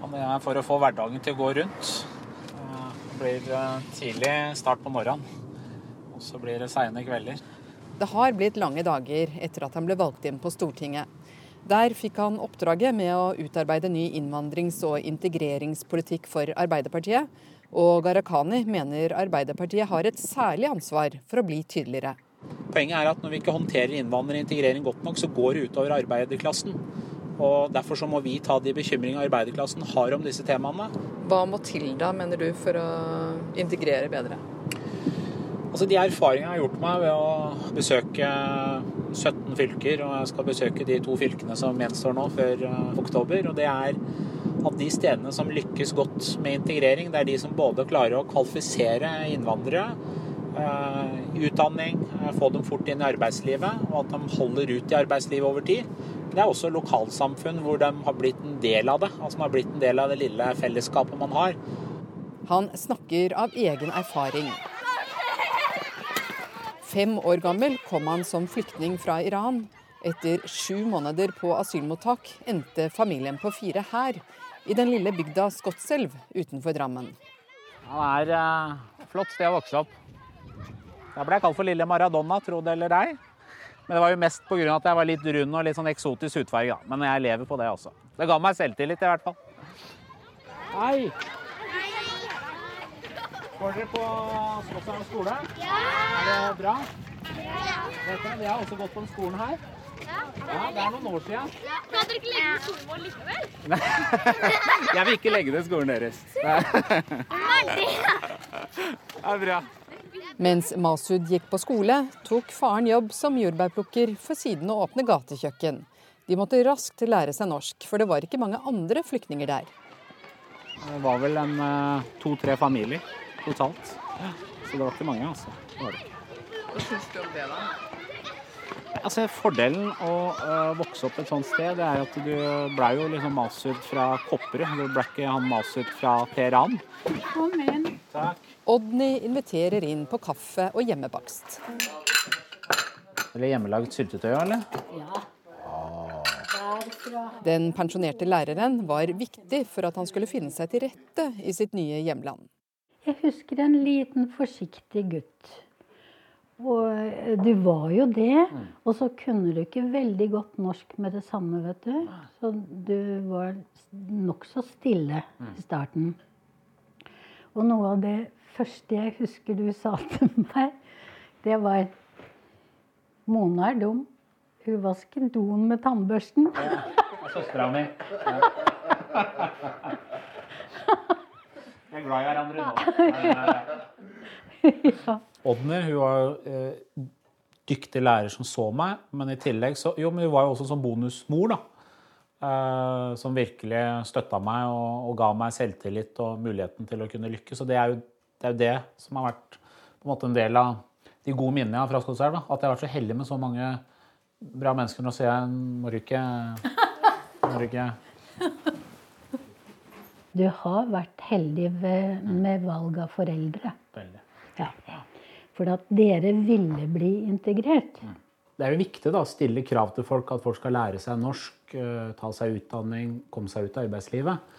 Og det er for å få hverdagen til å gå rundt. Det blir eh, tidlig start på morgenen, og så blir det seine kvelder. Det har blitt lange dager etter at han ble valgt inn på Stortinget. Der fikk han oppdraget med å utarbeide ny innvandrings- og integreringspolitikk for Arbeiderpartiet. Og Gharahkhani mener Arbeiderpartiet har et særlig ansvar for å bli tydeligere. Poenget er at når vi ikke håndterer innvandring og integrering godt nok, så går det utover arbeiderklassen. Og Derfor så må vi ta de bekymringene arbeiderklassen har om disse temaene. Hva må til da, mener du, for å integrere bedre? Altså De erfaringene jeg har gjort meg ved å besøke 17 fylker, og jeg skal besøke de to fylkene som gjenstår nå før eh, oktober. og det er at de stedene som lykkes godt med integrering, det er de som både klarer å kvalifisere innvandrere, eh, utdanning, eh, få dem fort inn i arbeidslivet, og at de holder ut i arbeidslivet over tid. Det er også lokalsamfunn hvor de har blitt en del av det, altså de har blitt en del av det lille fellesskapet man har. Han snakker av egen erfaring. Fem år gammel kom han som flyktning fra Iran. Etter sju måneder på asylmottak endte familien på fire her, i den lille bygda Skotselv utenfor Drammen. Det er et flott sted å vokse opp. Jeg ble kalt for lille Maradona, tro det eller ei. Men det var jo mest pga. at jeg var litt rund og litt sånn eksotisk hudfarge. Men jeg lever på det også. Det ga meg selvtillit i hvert fall. Hei! Går dere på Slottsheim skole? Ja! Er det bra? Ja. Vet dere, Vi har også gått på den skolen her. Ja. ja, Det er noen år siden. Ja. Kan dere ikke legge ned skolen vår likevel? Jeg vil ikke legge ned skolen deres. Det er bra. Mens Masud gikk på skole, tok faren jobb som jordbærplukker for siden å åpne gatekjøkken. De måtte raskt lære seg norsk, for det var ikke mange andre flyktninger der. Det var vel en eh, to-tre familier totalt. Så det var ikke mange, altså. Det var det ikke. Hva syns du om det, da? Altså, Fordelen å uh, vokse opp et sånt sted, det er at du blei jo liksom masurt fra Kopperud. Du ble ikke han masurt fra Teheran. Kom inn. Takk. Odny inviterer inn på kaffe og hjemmebakst. Eller hjemmelagd syltetøy, eller? Ja. Den pensjonerte læreren var viktig for at han skulle finne seg til rette i sitt nye hjemland. Jeg husker en liten, forsiktig gutt. Og eh, du var jo det. Mm. Og så kunne du ikke veldig godt norsk med det samme, vet du. Så du var nokså stille mm. i starten. Og noe av det første jeg husker du sa til meg, det var Mona er dum. Hun vasker doen med tannbørsten. Ja, Søstera mi. Ja. Vi er glad i hverandre nå. ja. Odner hun var jo eh, dyktig lærer som så meg, men i tillegg så, jo, men hun var jo også som bonusmor. da. Eh, som virkelig støtta meg og, og, ga meg selvtillit og muligheten til å kunne lykkes. Og det er jo det, er jo det som har vært på en, måte en del av de gode minnene jeg har fra Skotselv. At jeg har vært så heldig med så mange bra mennesker. Nå ser jeg Må du ikke Må du ikke du har vært heldig med valg av foreldre. Veldig. Ja. For at dere ville bli integrert. Mm. det er jo viktig da, å stille krav til folk, at folk skal lære seg norsk, eh, ta seg utdanning, komme seg ut av arbeidslivet.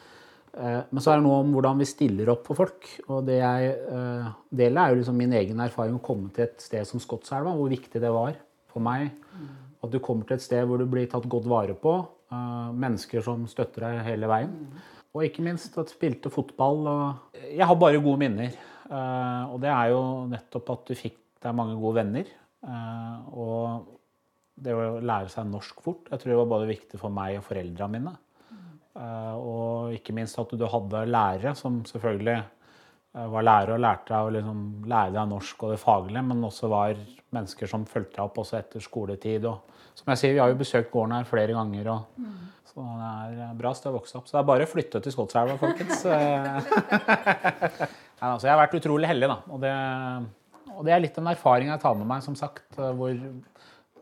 Eh, men så er det noe om hvordan vi stiller opp for folk. Og det jeg eh, deler, er jo liksom min egen erfaring å komme til et sted som Skotselva, hvor viktig det var for meg. At du kommer til et sted hvor du blir tatt godt vare på. Mennesker som støtter deg hele veien. Og ikke minst at spilte fotball. Og jeg har bare gode minner. Og det er jo nettopp at du fikk deg mange gode venner. Eh, og det å lære seg norsk fort jeg tror det var både viktig for meg og foreldra mine. Eh, og ikke minst at du hadde lærere som selvfølgelig eh, var lærere og lærte deg å liksom lære deg norsk og det faglige, men også var mennesker som fulgte deg opp også etter skoletid. Og, som jeg sier, Vi har jo besøkt gården her flere ganger, og, mm. så det er bra sted å vokse opp. Så det er bare å flytte til Skotselva, folkens. Nei, altså, jeg har vært utrolig heldig, da. Og det, og det er litt en erfaring jeg tar med meg, som sagt. Eh, hvor,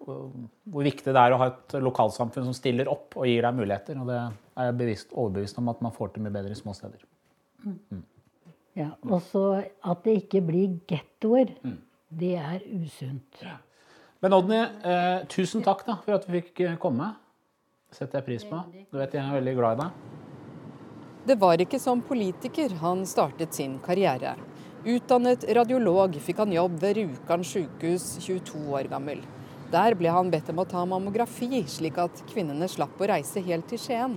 hvor, viktig det er å ha et lokalsamfunn som stiller opp og gir deg muligheter. Og det er jeg bevisst, overbevist om at man får til mye bedre i små steder. Mm. Mm. Ja, Og så at det ikke blir gettoer. Mm. Det er usunt. Ja. Men Odny, eh, tusen takk da, for at vi fikk eh, komme. Det setter jeg pris på. Du vet jeg er veldig glad i deg. Det var ikke som politiker han startet sin karriere. Utdannet radiolog fikk han jobb ved Rjukan sykehus 22 år gammel. Der ble han bedt om å ta mammografi, slik at kvinnene slapp å reise helt til Skien.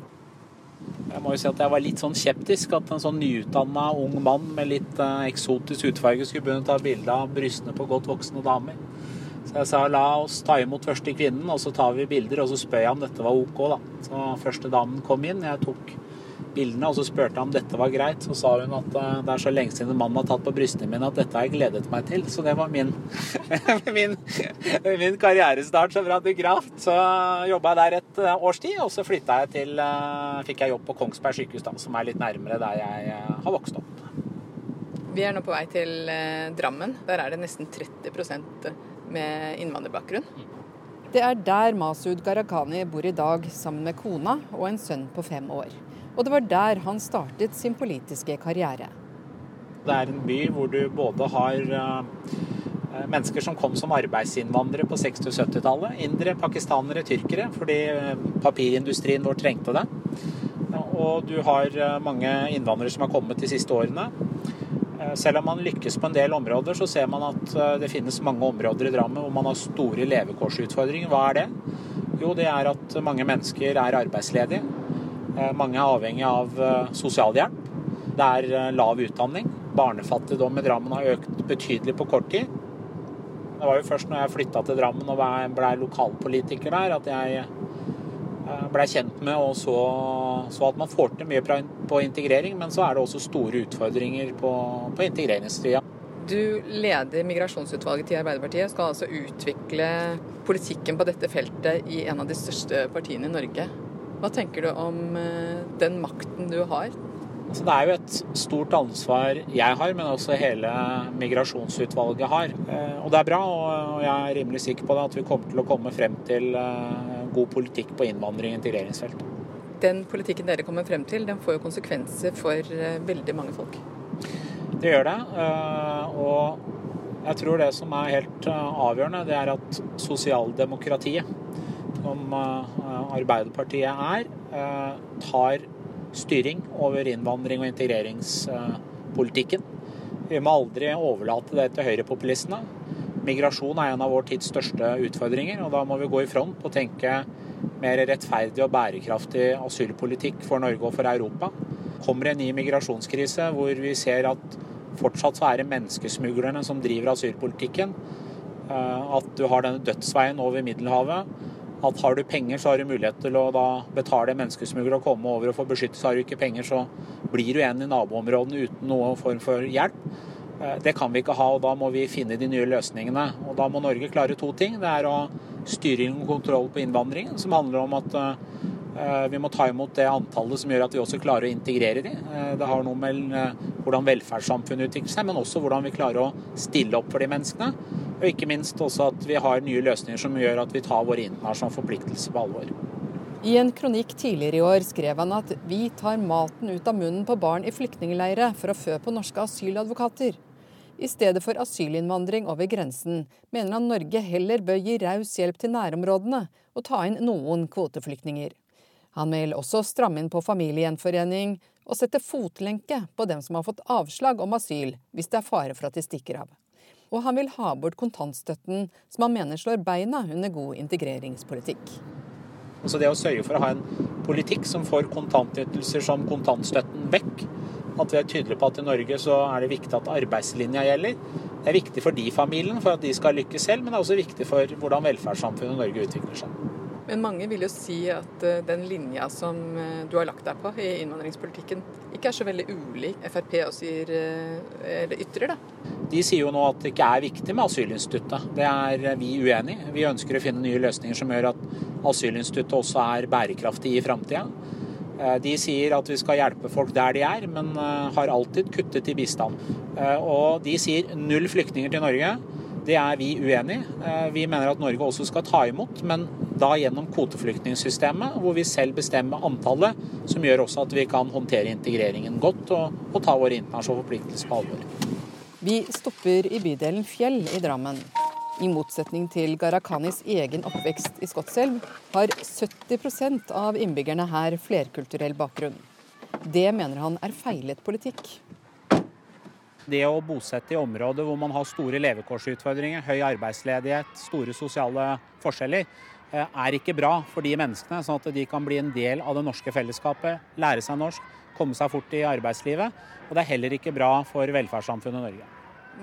Jeg må jo si at jeg var litt sånn skeptisk at en sånn nyutdanna ung mann med litt uh, eksotisk hudfarge skulle begynne å ta bilde av brystene på godt voksne damer. Så jeg sa la oss ta imot første kvinnen, og så tar vi bilder. Og så spør jeg om dette var OK, da. Så første damen kom inn. Jeg tok bildene, og så spurte jeg om dette var greit. Så sa hun at eh, det er så lenge siden mannen har tatt på brystene mine at dette har jeg gledet meg til. Så det var min, min, min karrierestart som radiograf. Så jobba jeg der et eh, års tid, og så flytta jeg til eh, Fikk jeg jobb på Kongsberg sykehus, da, som er litt nærmere der jeg har vokst opp. Vi er nå på vei til Drammen. Der er det nesten 30% med innvandrerbakgrunn. Det er der Masud Gharahkhani bor i dag sammen med kona og en sønn på fem år. Og det var der han startet sin politiske karriere. Det er en by hvor du både har uh, mennesker som kom som arbeidsinnvandrere på 60- og 70-tallet. Indere, pakistanere, tyrkere, fordi eh, papirindustrien vår trengte det. Og du har mange innvandrere som har kommet de siste årene. Selv om man lykkes på en del områder, så ser man at det finnes mange områder i Drammen hvor man har store levekårsutfordringer. Hva er det? Jo, det er at mange mennesker er arbeidsledige. Eh, mange er avhengig av eh, sosialhjelp. Det er eh, lav utdanning. Barnefattigdom i Drammen har økt betydelig på kort tid. Det var jo først når jeg flytta til Drammen og ble lokalpolitiker der, at jeg blei kjent med og så, så, at man får til mye på integrering, men så er det også store utfordringer på, på integreringstida. Du leder migrasjonsutvalget til Arbeiderpartiet, skal altså utvikle politikken på dette feltet i en av de største partiene i Norge. Hva tenker du om eh, den makten du har? Altså, det er jo et stort ansvar jeg har, men også hele migrasjonsutvalget har. Eh, og det er bra, og jeg er rimelig sikker på det, at vi kommer til å komme frem til eh, god politikk på innvandring- og integreringsfeltet. Den politikken dere kommer frem til, den får jo konsekvenser for veldig mange folk. Det gjør det. Og jeg tror det som er helt avgjørende, det er at sosialdemokratiet som eh, Arbeiderpartiet er, eh, tar styring over innvandring- og integreringspolitikken. Vi må aldri overlate det til høyrepopulistene. Migrasjon er en av vår tids største utfordringer, og da må vi gå i front og tenke mer rettferdig og bærekraftig asylpolitikk for Norge og for Europa. Kommer det en ny migrasjonskrise hvor vi ser at fortsatt så er det menneskesmuglerne som driver asylpolitikken. Eh, at du har denne dødsveien over Middelhavet at har du penger, så har du mulighet til å da betale menneskesmugler og komme over og få beskyttelse. Har du ikke penger, så blir du igjen i naboområdene uten noen form for hjelp. Eh, det kan vi ikke ha, og da må vi finne de nye løsningene. Og da må Norge klare to ting. Det er å styring og kontroll på innvandringen, som handler om at eh, vi må ta imot det antallet som gjør at vi også klarer å integrere de. Eh, det har noe med hvordan velferdssamfunnet utvikler seg, men også hvordan vi klarer å stille opp for de menneskene. Og ikke minst også at vi har nye løsninger som gjør at vi tar våre internasjonale forpliktelser på alvor. I en kronikk tidligere i år skrev han at vi tar maten ut av munnen på barn i flyktningleirer for å fø på norske asyladvokater. I stedet for asylinnvandring over grensen, mener han Norge heller bør gi raus hjelp til nærområdene og ta inn noen kvoteflyktninger. Han vil også stramme inn på familiegjenforening og sette fotlenke på dem som har fått avslag om asyl, hvis det er fare for at de stikker av. Og han vil ha bort kontantstøtten, som han mener slår beina under god integreringspolitikk. Altså det å sørge for å ha en politikk som får kontantytelser som kontantstøtten vekk. At vi er tydelige på at i Norge så er det viktig at arbeidslinja gjelder. Det er viktig for de familiene, for at de skal lykkes selv, men det er også viktig for hvordan velferdssamfunnet Norge utvikler seg. Men mange vil jo si at eh, den linja som eh, du har lagt deg på i innvandringspolitikken, ikke er så veldig ulik Frp og sier eh, eller ytrer, da? De sier jo nå at det ikke er viktig med asylinstituttet. Det er vi uenig i. Vi ønsker å finne nye løsninger som gjør at asylinstituttet også er bærekraftig i framtida. De sier at vi skal hjelpe folk der de er, men har alltid kuttet i bistand. Og de sier null flyktninger til Norge. Det er vi uenig i. Vi mener at Norge også skal ta imot, men da gjennom kvoteflyktningssystemet, hvor vi selv bestemmer antallet, som gjør også at vi kan håndtere integreringen godt og, og ta våre internasjonale forpliktelser på alvor. Vi stopper i bydelen Fjell i Drammen. I motsetning til Gharahkhanis egen oppvekst i Skotselv, har 70% av innbyggerne her flerkulturell bakgrunn. Det mener han er feilet politikk. Det å bosette i områder hvor man har store levekårsutfordringer, høy arbeidsledighet, store sosiale forskjeller, Eh, er ikke bra for de menneskene, sånn at de kan bli en del av det norske fellesskapet, lære seg norsk, komme seg fort i arbeidslivet. Og det er heller ikke bra for velferdssamfunnet Norge.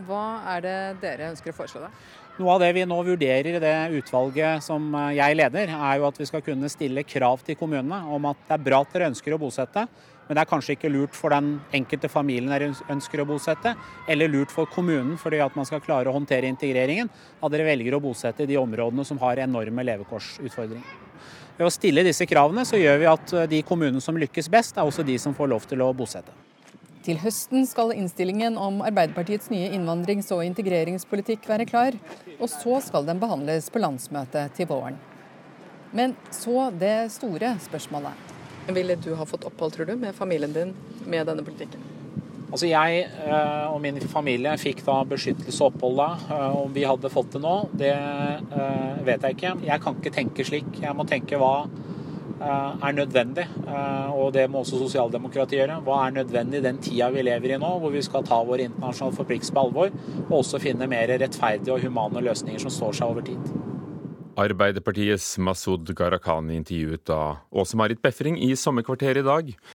Hva er det dere ønsker å foreslå, da? Noe av det vi nå vurderer i det utvalget som eh, jeg leder, er jo at vi skal kunne stille krav til kommunene om at det er bra at dere ønsker å bosette, men det er kanskje ikke lurt for den enkelte familien dere ønsker å bosette, eller lurt for kommunen fordi at man skal klare å håndtere integreringen, at dere velger å bosette i de områdene som har enorme levekårsutfordringer. Ved å stille disse kravene så gjør vi at de kommunene som lykkes best, er også de som får lov til å bosette. Til høsten skal innstillingen om Arbeiderpartiets nye innvandrings- og integreringspolitikk være klar, og så skal den behandles på landsmøtet til våren. Men så det store spørsmålet. Ville du ha fått opphold, tror du, med familien din med denne politikken? Altså Jeg eh, og min familie fikk da beskyttelse og opphold da. Eh, om vi hadde fått det nå, det eh, vet jeg ikke. Jeg kan ikke tenke slik. Jeg må tenke hva er nødvendig, og det må også sosialdemokratiet gjøre. Hva er nødvendig i den tida vi lever i nå, hvor vi skal ta våre internasjonale forpliktelser på alvor, og også finne mer rettferdige og humane løsninger som står seg over tid. Arbeiderpartiets Masud Gharahkhani intervjuet av Åse-Marit Befring i Sommerkvarteret i dag.